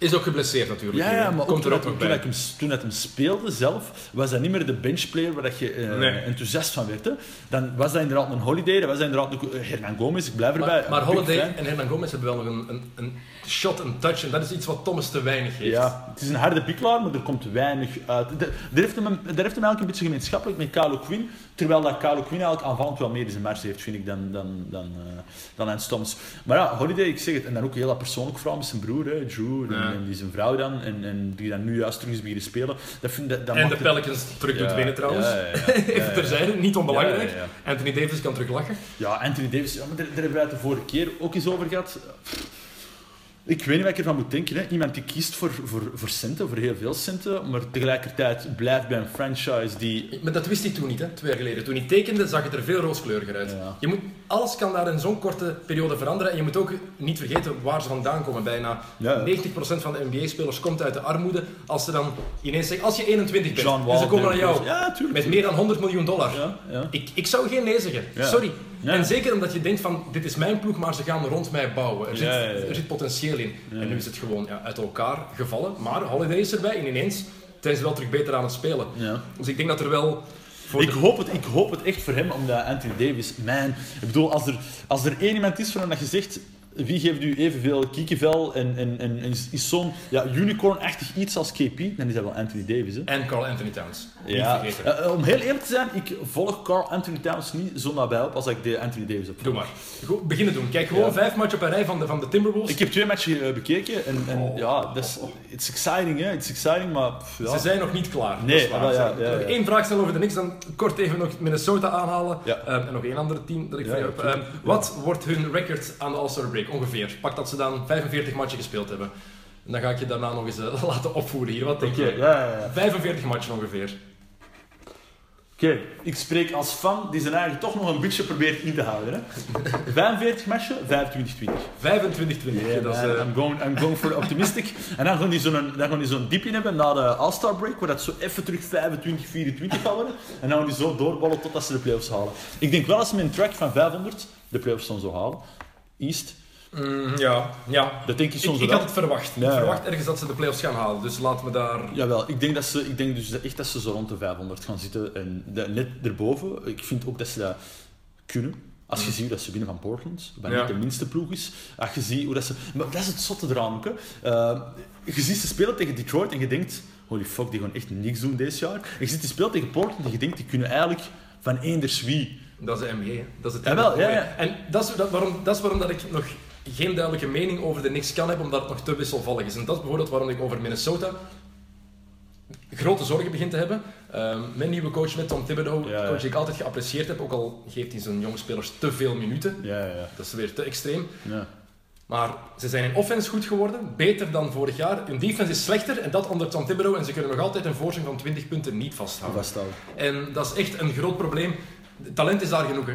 Is ook geblesseerd natuurlijk. Ja, maar Komt toen, er ook toen, ik hem, toen dat hem speelde zelf, was dat niet meer de benchplayer waar dat je eh, Nee. enthousiast van werd. Hè. Dan was dat inderdaad een Holiday, dat was inderdaad een eh, Hernan Gomez, ik blijf erbij. Maar, Holiday fan. en Hernan Gomez hebben wel nog een, een, een shot, een touch. En dat is iets wat Thomas te weinig heeft. Ja, het is een harde piklaar, maar er komt weinig uit. Daar heeft hem, daar heeft hem eigenlijk een beetje gemeenschappelijk met Carlo Quinn. Terwijl dat Carlo Quinn eigenlijk aanvallend wel meer in zijn mars heeft, vind ik, dan, dan, dan, eh, dan Lance Thomas. Maar ja, Holiday, ik zeg het, en dan ook heel dat persoonlijk vooral met zijn broer, hè, Drew, Ja. En die zijn vrouw dan, en, en die dan nu juist terug is beginnen spelen. Dat vind, dat, dat En de het- Pelicans terug doet winnen trouwens. ja, ja, ja. Even terzijde, niet onbelangrijk. Ja, ja, ja. Anthony Davis kan terug lachen. Ja, Anthony Davis, ja, maar daar, daar hebben wij het de vorige keer ook eens over gehad. Ik weet niet wat ik ervan moet denken. Hè. Iemand die kiest voor, voor, voor centen, voor heel veel centen, maar tegelijkertijd blijft bij een franchise die... Maar dat wist hij toen niet, hè, twee jaar geleden. Toen hij tekende, zag het er veel rooskleuriger uit. Ja. Je moet, alles kan daar in zo'n korte periode veranderen. En je moet ook niet vergeten waar ze vandaan komen. Bijna Ja. 90% van de NBA-spelers komt uit de armoede. Als ze dan ineens zeggen, als je 21 bent, John en ze komen naar jou tuurlijk. met meer dan 100 miljoen dollar. Ik, ik zou geen nee zeggen. Sorry. Ja. En zeker omdat je denkt van, dit is mijn ploeg, maar ze gaan rond mij bouwen. Er, zit, Ja, er zit potentieel in. En nu is het gewoon ja, uit elkaar gevallen. Maar Holiday is erbij en ineens zijn ze wel terug beter aan het spelen. Dus ik denk dat er wel... Ik de- hoop, het, ik hoop het echt voor hem, omdat Anthony Davis, man, ik bedoel, als er, als er één iemand is van dat je zegt, wie geeft u evenveel kiekenvel en, en, en, en is zo'n ja, unicorn-achtig iets als KP, dan is dat wel Anthony Davis. Hè? En Carl Anthony Towns. Niet Ja, vergeten. eh, om heel eerlijk te zijn, ik volg Carl Anthony Towns niet zo nabij op als ik de Anthony Davis heb. Doe maar. Goed, beginnen doen. Kijk gewoon Ja. vijf matchen op een rij van de, van de Timberwolves. Ik heb twee matchen eh, bekeken en, en Oh. ja, dat is, it's exciting, hè? It's exciting, maar pff, ja. Ze zijn nog niet klaar. Nee, dat is waar. wel, ja, ja, nog één vraag stellen over de Knicks, dan kort even nog Minnesota aanhalen. Ehm, en nog één ander team dat ik voor jou heb. Ehm, wat wordt hun record aan de All-Star break ongeveer? Pak dat ze dan 45 matchen gespeeld hebben. En dan ga ik je daarna nog eens eh, laten opvoeren hier. Wat denk je? ja, ja, ja. 45 matchen ongeveer. Oké, ik spreek als fan die zijn eigen toch nog een beetje probeert in te houden. Hè? 45 matchen, 25-20. 25-20. Yeah, dat is, eh, I'm, going, I'm going for the optimistic. en dan gaan die zo'n dan gaan die zo'n diepje hebben na de All-Star break, waar dat zo even terug 25-24 gaat worden. En dan gaan die zo doorballen totdat ze de playoffs halen. Ik denk wel als ze met een track van 500 de playoffs dan zo halen. East, mm, ja, ja. dat denk ik Ik, soms ik wel. had het verwacht. Ja, ik ja. verwacht ergens dat ze de playoffs gaan halen. Dus laten we daar... Jawel, ik denk, dat ze, ik denk dus echt dat ze zo rond de 500 gaan zitten. En net erboven, ik vind ook dat ze dat kunnen. Als je ziet hoe dat ze winnen van Portland, wat Ja. niet de minste ploeg is. Als je ziet hoe dat ze... Maar dat is het zotte eraan ook. Hè. Eh, je ziet ze spelen tegen Detroit en je denkt... Holy fuck, die gaan echt niks doen dit jaar. En je ziet die spelen tegen Portland en je denkt, die kunnen eigenlijk van eenders wie. Dat is de hè. Dat is het Jawel, ja, ja. En dat is, dat, waarom, dat is waarom dat ik nog geen duidelijke mening over de Knicks kan hebben, omdat het nog te wisselvallig is. En dat is bijvoorbeeld waarom ik over Minnesota grote zorgen begin te hebben. Ehm, mijn nieuwe coach met Tom Thibodeau, Ja, ja. coach die ik altijd geapprecieerd heb, ook al geeft hij zijn jonge spelers te veel minuten. Ja, ja, ja. Dat is weer te extreem. ja. Maar ze zijn in offense goed geworden, beter dan vorig jaar. Hun defense is slechter en dat onder Tom Thibodeau. En ze kunnen nog altijd een voorsprong van 20 punten niet vasthouden. Vasthouden. En dat is echt een groot probleem. Talent is daar genoeg. Hè.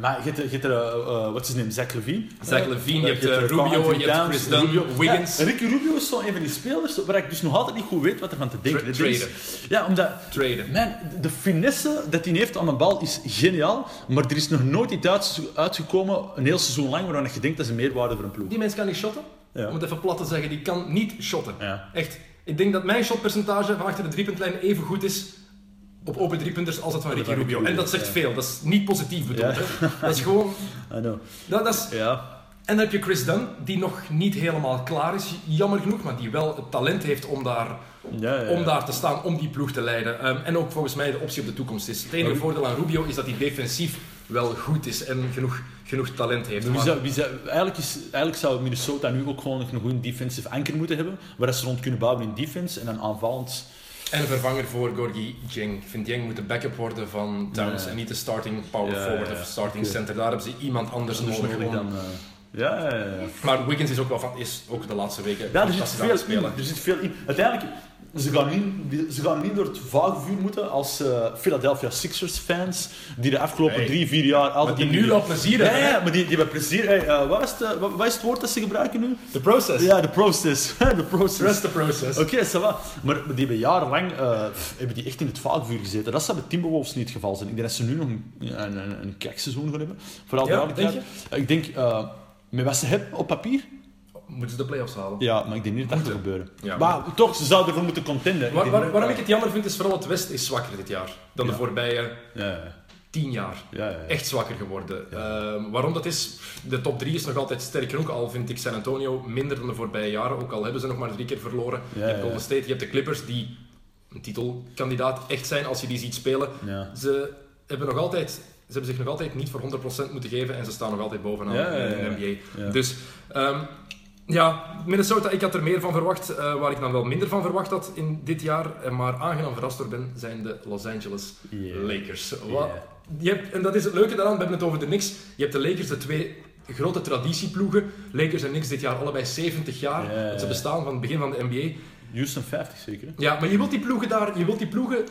Maar je hebt, je hebt er, eh, eh, wat is zijn naam, Zach Levine. Zach Levine, je hebt, eh, Rubio, je hebt Chris Dunn, Wiggins. Ja, Ricky Rubio is zo een van die spelers waar ik dus nog altijd niet goed weet wat er van te denken. Tra- is-. Ja, omdat... Traden. Man, de finesse dat hij heeft aan de bal is geniaal, maar er is nog nooit iets uit- uitgekomen, een heel seizoen lang, waarvan je denkt dat is een meerwaarde voor een ploeg. Die mens kan niet shotten. Ja. Om het even plat te zeggen, die kan niet shotten. Ja. Echt. Ik denk dat mijn shotpercentage van achter de driepuntlijn even goed is op open driepunters als dat van Ricky Rubio. En dat zegt veel. Dat is niet positief bedoeld. Hè. Dat is gewoon... I know. Dat, dat is, Ja. en dan heb je Chris Dunn, die nog niet helemaal klaar is, jammer genoeg, maar die wel het talent heeft om daar, Ja, ja, ja. om daar te staan, om die ploeg te leiden. Ehm, en ook volgens mij de optie op de toekomst is. Het enige voordeel aan Rubio is dat hij defensief wel goed is en genoeg, genoeg talent heeft. Wie zou, wie zou, eigenlijk, is, eigenlijk zou Minnesota nu ook gewoon nog een goede defensive anker moeten hebben, waar ze rond kunnen bouwen in defense en dan aanvallend. En vervanger voor Gorgie Jeng. Ik vind Jeng moet de backup worden van Towns Ja. en niet de starting power Ja, forward of starting center. Daar hebben ze iemand anders nodig. om- dan. eh, ja, ja, ja. ja. Maar Wiggins is ook wel van, is ook de laatste weken Ja, er zit, veel in, spelen. er zit veel in. Uiteindelijk, ze gaan niet, ze gaan niet door het vagevuur moeten als eh, Philadelphia Sixers fans, die de afgelopen Nee. drie, vier jaar altijd... Maar die nu al plezier Ja, hebben. ja, maar die, die hebben plezier. Hey, eh, wat, is het, eh, wat, wat is het woord dat ze gebruiken nu? The process. Ja, de process. De process. Trust the process. Oké, ça va. Maar die hebben jarenlang eh, pff, hebben die echt in het vaagvuur gezeten. Dat zou bij Timberwolves niet het geval zijn. Ik denk dat ze nu nog een, een, een, een kijkseizoen gaan hebben. Vooral Ja, duidelijkheid. denk Ik denk, eh, met wat ze hebben op papier, moeten ze de playoffs halen. Ja, maar ik denk niet dat dat gaat gebeuren. Ja. Maar toch, ze zouden ervoor moeten contenden. Waar- waar- waarom ik het jammer vind, is vooral het West is zwakker dit jaar dan de voorbije tien jaar. ja. ja, ja. Echt zwakker geworden. Ehm, waarom dat is? De top 3 is nog altijd sterk genoeg, al vind ik San Antonio minder dan de voorbije jaren, ook al hebben ze nog maar drie keer verloren. Je hebt. Golden State, je hebt de Clippers, die een titelkandidaat echt zijn als je die ziet spelen. Ze hebben nog altijd... Ze hebben zich nog altijd niet voor 100% moeten geven en ze staan nog altijd bovenaan in de. NBA. Dus ehm, ja, Minnesota, ik had er meer van verwacht. eh, waar ik dan wel minder van verwacht had in dit jaar, eh, maar aangenaam verrast door ben, zijn de Los Angeles Yeah. Lakers. Wat, je hebt, en dat is het leuke daaraan, we hebben het over de Knicks. Je hebt de Lakers, de twee grote traditieploegen. Lakers en Knicks dit jaar allebei 70 jaar. Ze bestaan van het begin van de NBA. Houston 50 zeker. Ja, maar je wilt die ploegen daar, je wilt die ploegen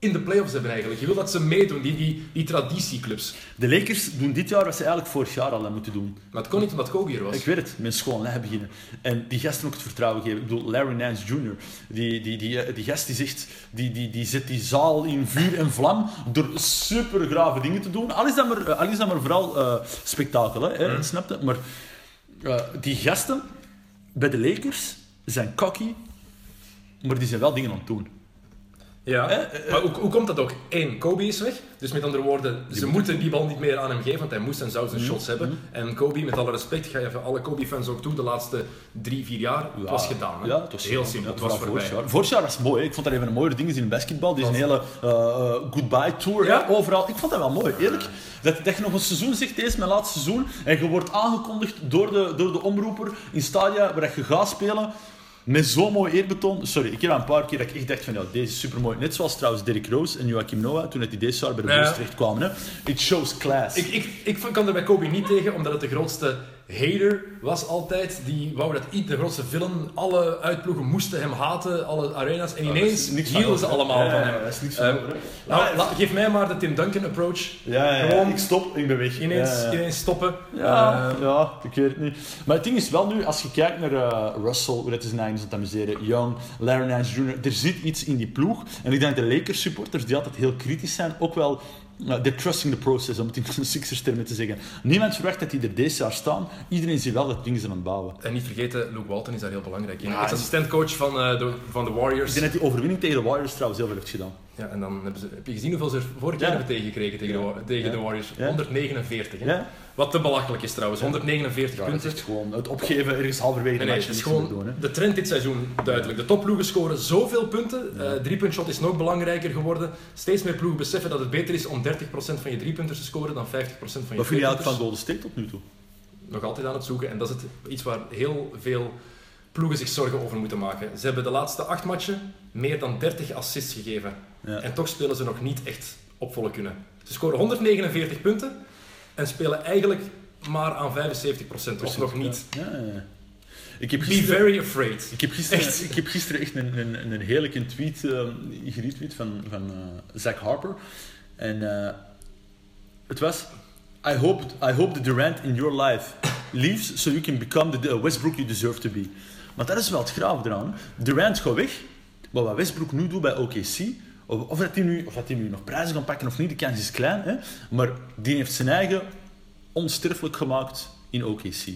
in de playoffs hebben eigenlijk. Je wil dat ze meedoen, die, die, die traditieclubs. De Lakers doen dit jaar wat ze eigenlijk vorig jaar al hadden moeten doen. Maar het kon niet omdat Kobe er was. Ik weet het, met schoon lijn beginnen. En die gasten ook het vertrouwen geven. Ik bedoel, Larry Nance Jr., die, die, die, eh, die gast die zegt, die, die, die zet die zaal in vuur en vlam door super grave dingen te doen. Al is dat maar, eh, al is dat maar vooral eh, spektakel, hè, hè, snap je? Maar die gasten bij de Lakers zijn cocky, maar die zijn wel dingen aan het doen. Ja, Eh, maar hoe, hoe komt dat ook? Eén, Kobe is weg. Dus met andere woorden, ze moeten die bal niet meer aan hem geven, want hij moest en zou zijn shots hebben. En Kobe, met alle respect, ga je even alle Kobe-fans ook toe, de laatste drie, vier jaar, het was gedaan. Hè? Ja, het was Heel simpel, het was voorbij. Vorig jaar. Vorig jaar was mooi. hè. Ik vond dat een van de mooie dingen in basketbal. Die is een hele eh, eh, goodbye tour Ja? overal. Ik vond dat wel mooi, eerlijk. Dat, dat je nog een seizoen zegt, deze is mijn laatste seizoen. En je wordt aangekondigd door de, door de omroeper in stadia waar je gaat spelen. Met zo'n mooi eerbetoon. Sorry, ik heb een paar keer dat ik echt dacht van ja, deze is super mooi. Net zoals trouwens Derrick Rose en Joachim Noah toen die deze jaar bij de Ja. Terecht kwamen. Hè. It shows class. Ik, ik, ik kan er bij Kobe niet tegen, omdat het de grootste hater was altijd. Die wou dat i- de grootste villain, alle uitploegen moesten hem haten, alle arena's. En ineens van hielden ze allemaal Ja, van hem. dat is niks van hè. nou, la- geef mij maar de Tim Duncan approach. ja, ja, ja. Gewoon ik stop, ik ben weg. Ineens, ineens stoppen. Ja, Ehm, ja, ik weet het niet. Maar het ding is wel nu, als je kijkt naar eh, Russell, hoe dat is zijn eigen aan het amuseren, Young, Larry Nance Jr., er zit iets in die ploeg. En ik denk dat de Lakers supporters, die altijd heel kritisch zijn, ook wel... Uh, they're trusting the process, om het in de Sixers termen te zeggen. Niemand verwacht dat die er deze jaar staan. Iedereen ziet wel dat dingen zijn aan het bouwen. En niet vergeten, Luke Walton is daar heel belangrijk in. Ja, Hij is assistentcoach van, eh, de, van de Ik Warriors. denk dat die overwinning tegen de Warriors trouwens heel veel heeft gedaan. Ja, en dan hebben ze, heb je gezien hoeveel ze er vorig jaar Ja. hebben tegengekregen tegen, de, tegen Ja. de Warriors? Ja. 149. Hè? Ja? Wat te belachelijk is trouwens, 149 Ja, dat is punten. gewoon het opgeven ergens halverwege de nee, match. het is gewoon doen, de trend dit seizoen duidelijk. De topploegen scoren zoveel punten. Eh driepuntshot is nog belangrijker geworden. Steeds meer ploegen beseffen dat het beter is om 30% van je driepunters te scoren dan 50% van je Wat vind je van. Golden State tot nu toe? Nog altijd aan het zoeken. En dat is het, iets waar heel veel ploegen zich zorgen over moeten maken. Ze hebben de laatste acht matchen meer dan 30 assists gegeven. Ja. En toch spelen ze nog niet echt op volle kunnen. Ze scoren 149 punten en spelen eigenlijk maar aan 75% of nog niet. Ja, ja, ja. Ik heb Be gisteren... very afraid. Ik heb gisteren Echt? ik heb gisteren echt een, een, een heerlijke tweet uh, geretweet van, van uh, Zach Harper. En uh, het was... I hope, I hope the Durant in your life leaves so you can become the Westbrook you deserve to be. Maar dat is wel het graaf eraan. Durant gaat weg. Maar wat Westbrook nu doet bij OKC... Of, dat hij nu, of dat hij nu nog prijzen kan pakken of niet, de kans is klein. Hè? Maar die heeft zijn eigen onsterfelijk gemaakt in OKC.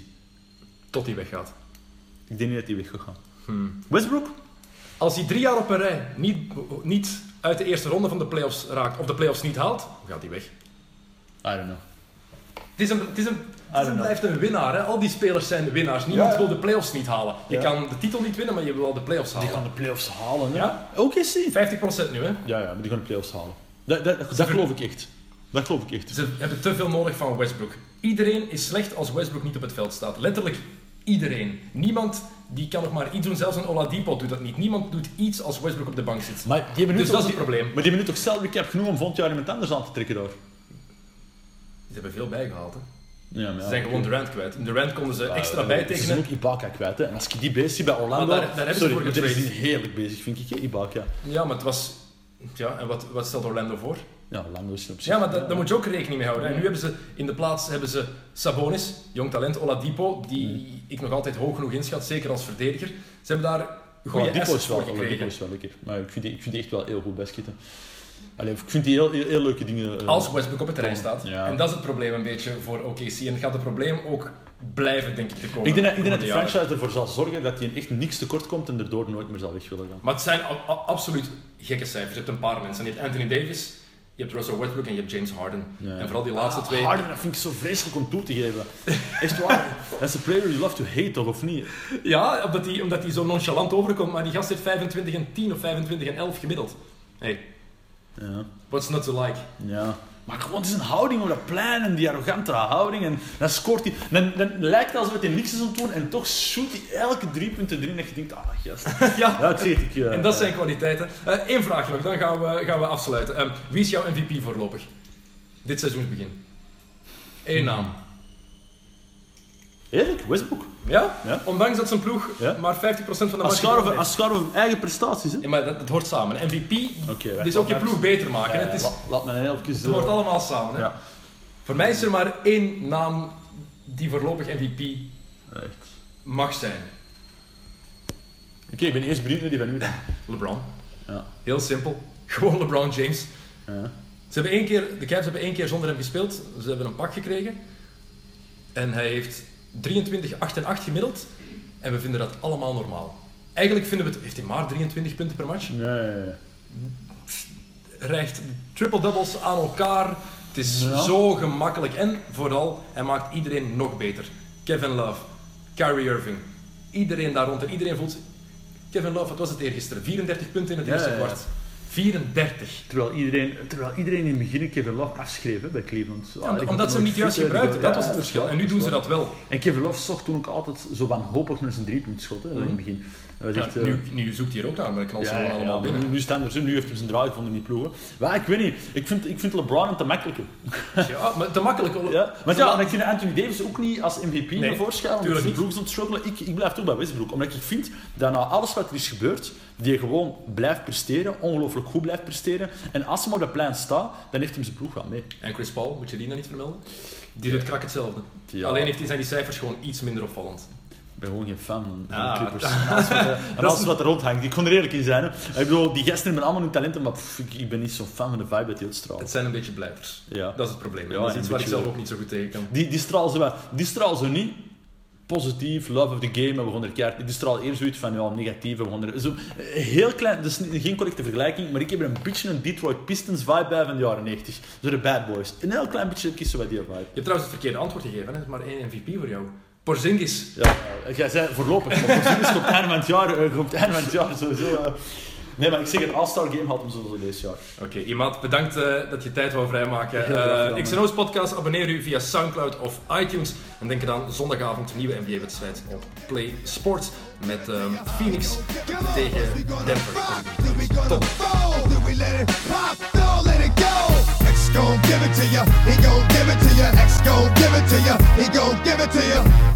Tot hij weggaat. Ik denk niet dat hij weg gaat. Hmm. Westbrook? Als hij drie jaar op een rij niet, niet uit de eerste ronde van de playoffs raakt, of de playoffs niet haalt, gaat hij weg. I don't know. Het, is een, het, is een, het is een, blijft een winnaar. Hè? Al die spelers zijn winnaars. Niemand Ja, wil de playoffs niet halen. Je Ja. kan de titel niet winnen, maar je wil wel de playoffs halen. Die gaan de playoffs halen. Hè? Ja? OKC. 50% nu, hè? Ja, ja, maar die gaan de playoffs halen. Dat, dat, dat, geloof ik echt. Dat geloof ik echt. Ze hebben te veel nodig van Westbrook. Iedereen is slecht als Westbrook niet op het veld staat. Letterlijk iedereen. Niemand die kan nog maar iets doen. Zelfs een Oladipo doet dat niet. Niemand doet iets als Westbrook op de bank zit. Maar die hebben nu Dus toch- dat is het probleem. Maar die hebben nu toch salary cap genoeg om volgend jaar iemand anders aan te trekken daar? Ze hebben veel bijgehaald. Hè? Ja, maar ja, Ze zijn gewoon Durant kwijt. In Durant konden ze extra Ze bijtekenen. zijn ook Ibaka kwijt. Hè. En als ik die bezig zie bij Orlando... Maar daar- daar hebben ze voor die is getraind. heerlijk bezig, vind ik, Ibaka. Ja, maar het was... Ja, en wat, wat stelt Orlando voor? Ja, Orlando is op zich. Ja, maar da- daar moet je ook rekening mee houden. En nu hebben ze in de plaats hebben ze Sabonis, jong talent, Oladipo, die ik nog altijd hoog genoeg inschat, zeker als verdediger. Ze hebben daar goede Oladipo assets is wel, voor Oladipo is wel lekker. Maar ik vind die, ik vind die echt wel heel goed basketten. Allee, ik vind die heel, heel, heel leuke dingen... eh, Als Westbrook op het terrein staat. Ja. En dat is het probleem een beetje voor OKC. En gaat het probleem ook blijven, denk ik, de komende Ik denk, dat- ik denk dat de jaren. franchise ervoor zal zorgen dat hij echt niks tekort komt en erdoor nooit meer zal weg willen gaan. Maar het zijn absoluut gekke cijfers. Je hebt een paar mensen. Je hebt Anthony Davis, je hebt Russell Westbrook en je hebt James Harden. Ja. En vooral die laatste Ah, twee... Harden, dat vind ik zo vreselijk om toe te geven. Echt waar. Dat is een player you love to hate, toch? Of niet? Ja, omdat hij omdat die zo nonchalant overkomt, maar die gast heeft 25 en 10 of 25 en 11 gemiddeld. Hey, Ja. what's not to like? Ja. Maar gewoon zijn houding op dat plein en die arrogante houding. En dan scoort hij. Dan, dan lijkt het alsof hij niks is aan het doen en toch shoot hij elke drie punten erin. En je denkt, ah, gast. Ja, zeg het. Ik, eh, en dat zijn kwaliteiten. Eén vraag nog, dan gaan we, gaan we afsluiten. Ehm, wie is jouw MVP voorlopig? Dit seizoensbegin. Eén naam. Eerlijk, Westbrook. Ja? Ja. Ondanks dat zijn ploeg Ja. maar 50% van de matchen gaat over eigen prestaties, hè? Ja, maar dat, dat hoort samen. MVP, Oké, het is ook je ploeg beter maken. hè. Het, is, Laat, me heel even... het hoort allemaal samen. Hè? Ja. Voor mij is er maar één naam die voorlopig MVP Echt. mag zijn. Oké, ik ben eerst benieuwd naar die van u dan. LeBron. Ja. Heel simpel. Gewoon LeBron James. Ja. Ze hebben één keer, de Cavs hebben één keer zonder hem gespeeld. Ze hebben een pak gekregen. En hij heeft 23, 8 en 8 gemiddeld. En we vinden dat allemaal normaal. Eigenlijk vinden we het... Heeft hij maar 23 punten per match? Nee. Rijgt triple-doubles aan elkaar. Het is Ja. zo gemakkelijk. En vooral, hij maakt iedereen nog beter. Kevin Love, Kyrie Irving. Iedereen daar rond. En iedereen voelt... Kevin Love, wat was het eergisteren? 34 punten in het Ja, eerste ja. Kwart. 34. Terwijl iedereen, terwijl iedereen in het begin Kevin Love afschreef hè, bij Cleveland. Ja, Ah, omdat ze hem niet juist gebruikten, dat was het verschil. En nu doen ze dat wel. En Kevin Love zocht toen ook altijd zo wanhopig naar zijn driepuntschot hè, in het begin. Ja, echt, eh, nu, nu zoekt hij er ook naar, maar knalt ze ja, gewoon ja, allemaal binnen. nu, nu staan er zo, nu heeft hij zijn draai gevonden in die ploegen. Maar ik weet niet, ik vind, ik vind LeBron een te makkelijke. Ja, maar te makkelijk. Ja, maar ja, ik vind Anthony Davis ook niet als MVP Nee, naar voren schuiven. tuurlijk Want niet. aan het struggelen. Ik, ik blijf toch bij Westbrook. Omdat ik vind dat na alles wat er is gebeurd, die gewoon blijft presteren, ongelooflijk goed blijft presteren. En als hij maar op dat plein staat, dan heeft hij zijn ploeg wel mee. En Chris Paul, moet je die nou niet vermelden? Die doet krak hetzelfde. Alleen heeft hij, zijn die cijfers gewoon iets minder opvallend. Ik ben gewoon geen fan van Clippers. En alles wat, er- en alles wat er rondhangt. Ik kon er eerlijk in zijn. Hè. Ik bedoel, die gasten hebben allemaal hun talenten, maar pff, ik, ik ben niet zo'n fan van de vibe dat die uitstraalt. Het zijn een beetje blijvers. Ja. Dat is het probleem. Ja, dat is iets waar ik zelf ook niet zo goed tegen kan. Die, die stralen ze wel. Die stralen ze niet positief, love of the game, en we gaan er keihard... Die stralen eerst zoiets van, ja, negatief, en we gaan er... Zo, eh, heel klein, is niet- geen correcte vergelijking, maar ik heb er een beetje een Detroit Pistons vibe bij van de jaren 90. Zo de bad boys. Een heel klein beetje zo bij die vibe. Je hebt trouwens het verkeerde antwoord gegeven. Hè? Er is maar één MVP voor jou. Porzingis. Ja, jij zei voorlopig, maar Porzingis komt einde van het jaar, eh, komt einde van het jaar sowieso... eh. Nee, maar ik zeg, een All-Star game had hem sowieso deze jaar. Oké, iemand bedankt eh, dat je tijd wou vrijmaken. Uh, XNO's podcast, abonneer u via Soundcloud of iTunes. En denk eraan, zondagavond nieuwe NBA-wedstrijd op Play Sports met ehm, Phoenix tegen Denver. X gon' give it to ya. He gon' give it to ya. X gon' give it to ya. He gon' give it to ya.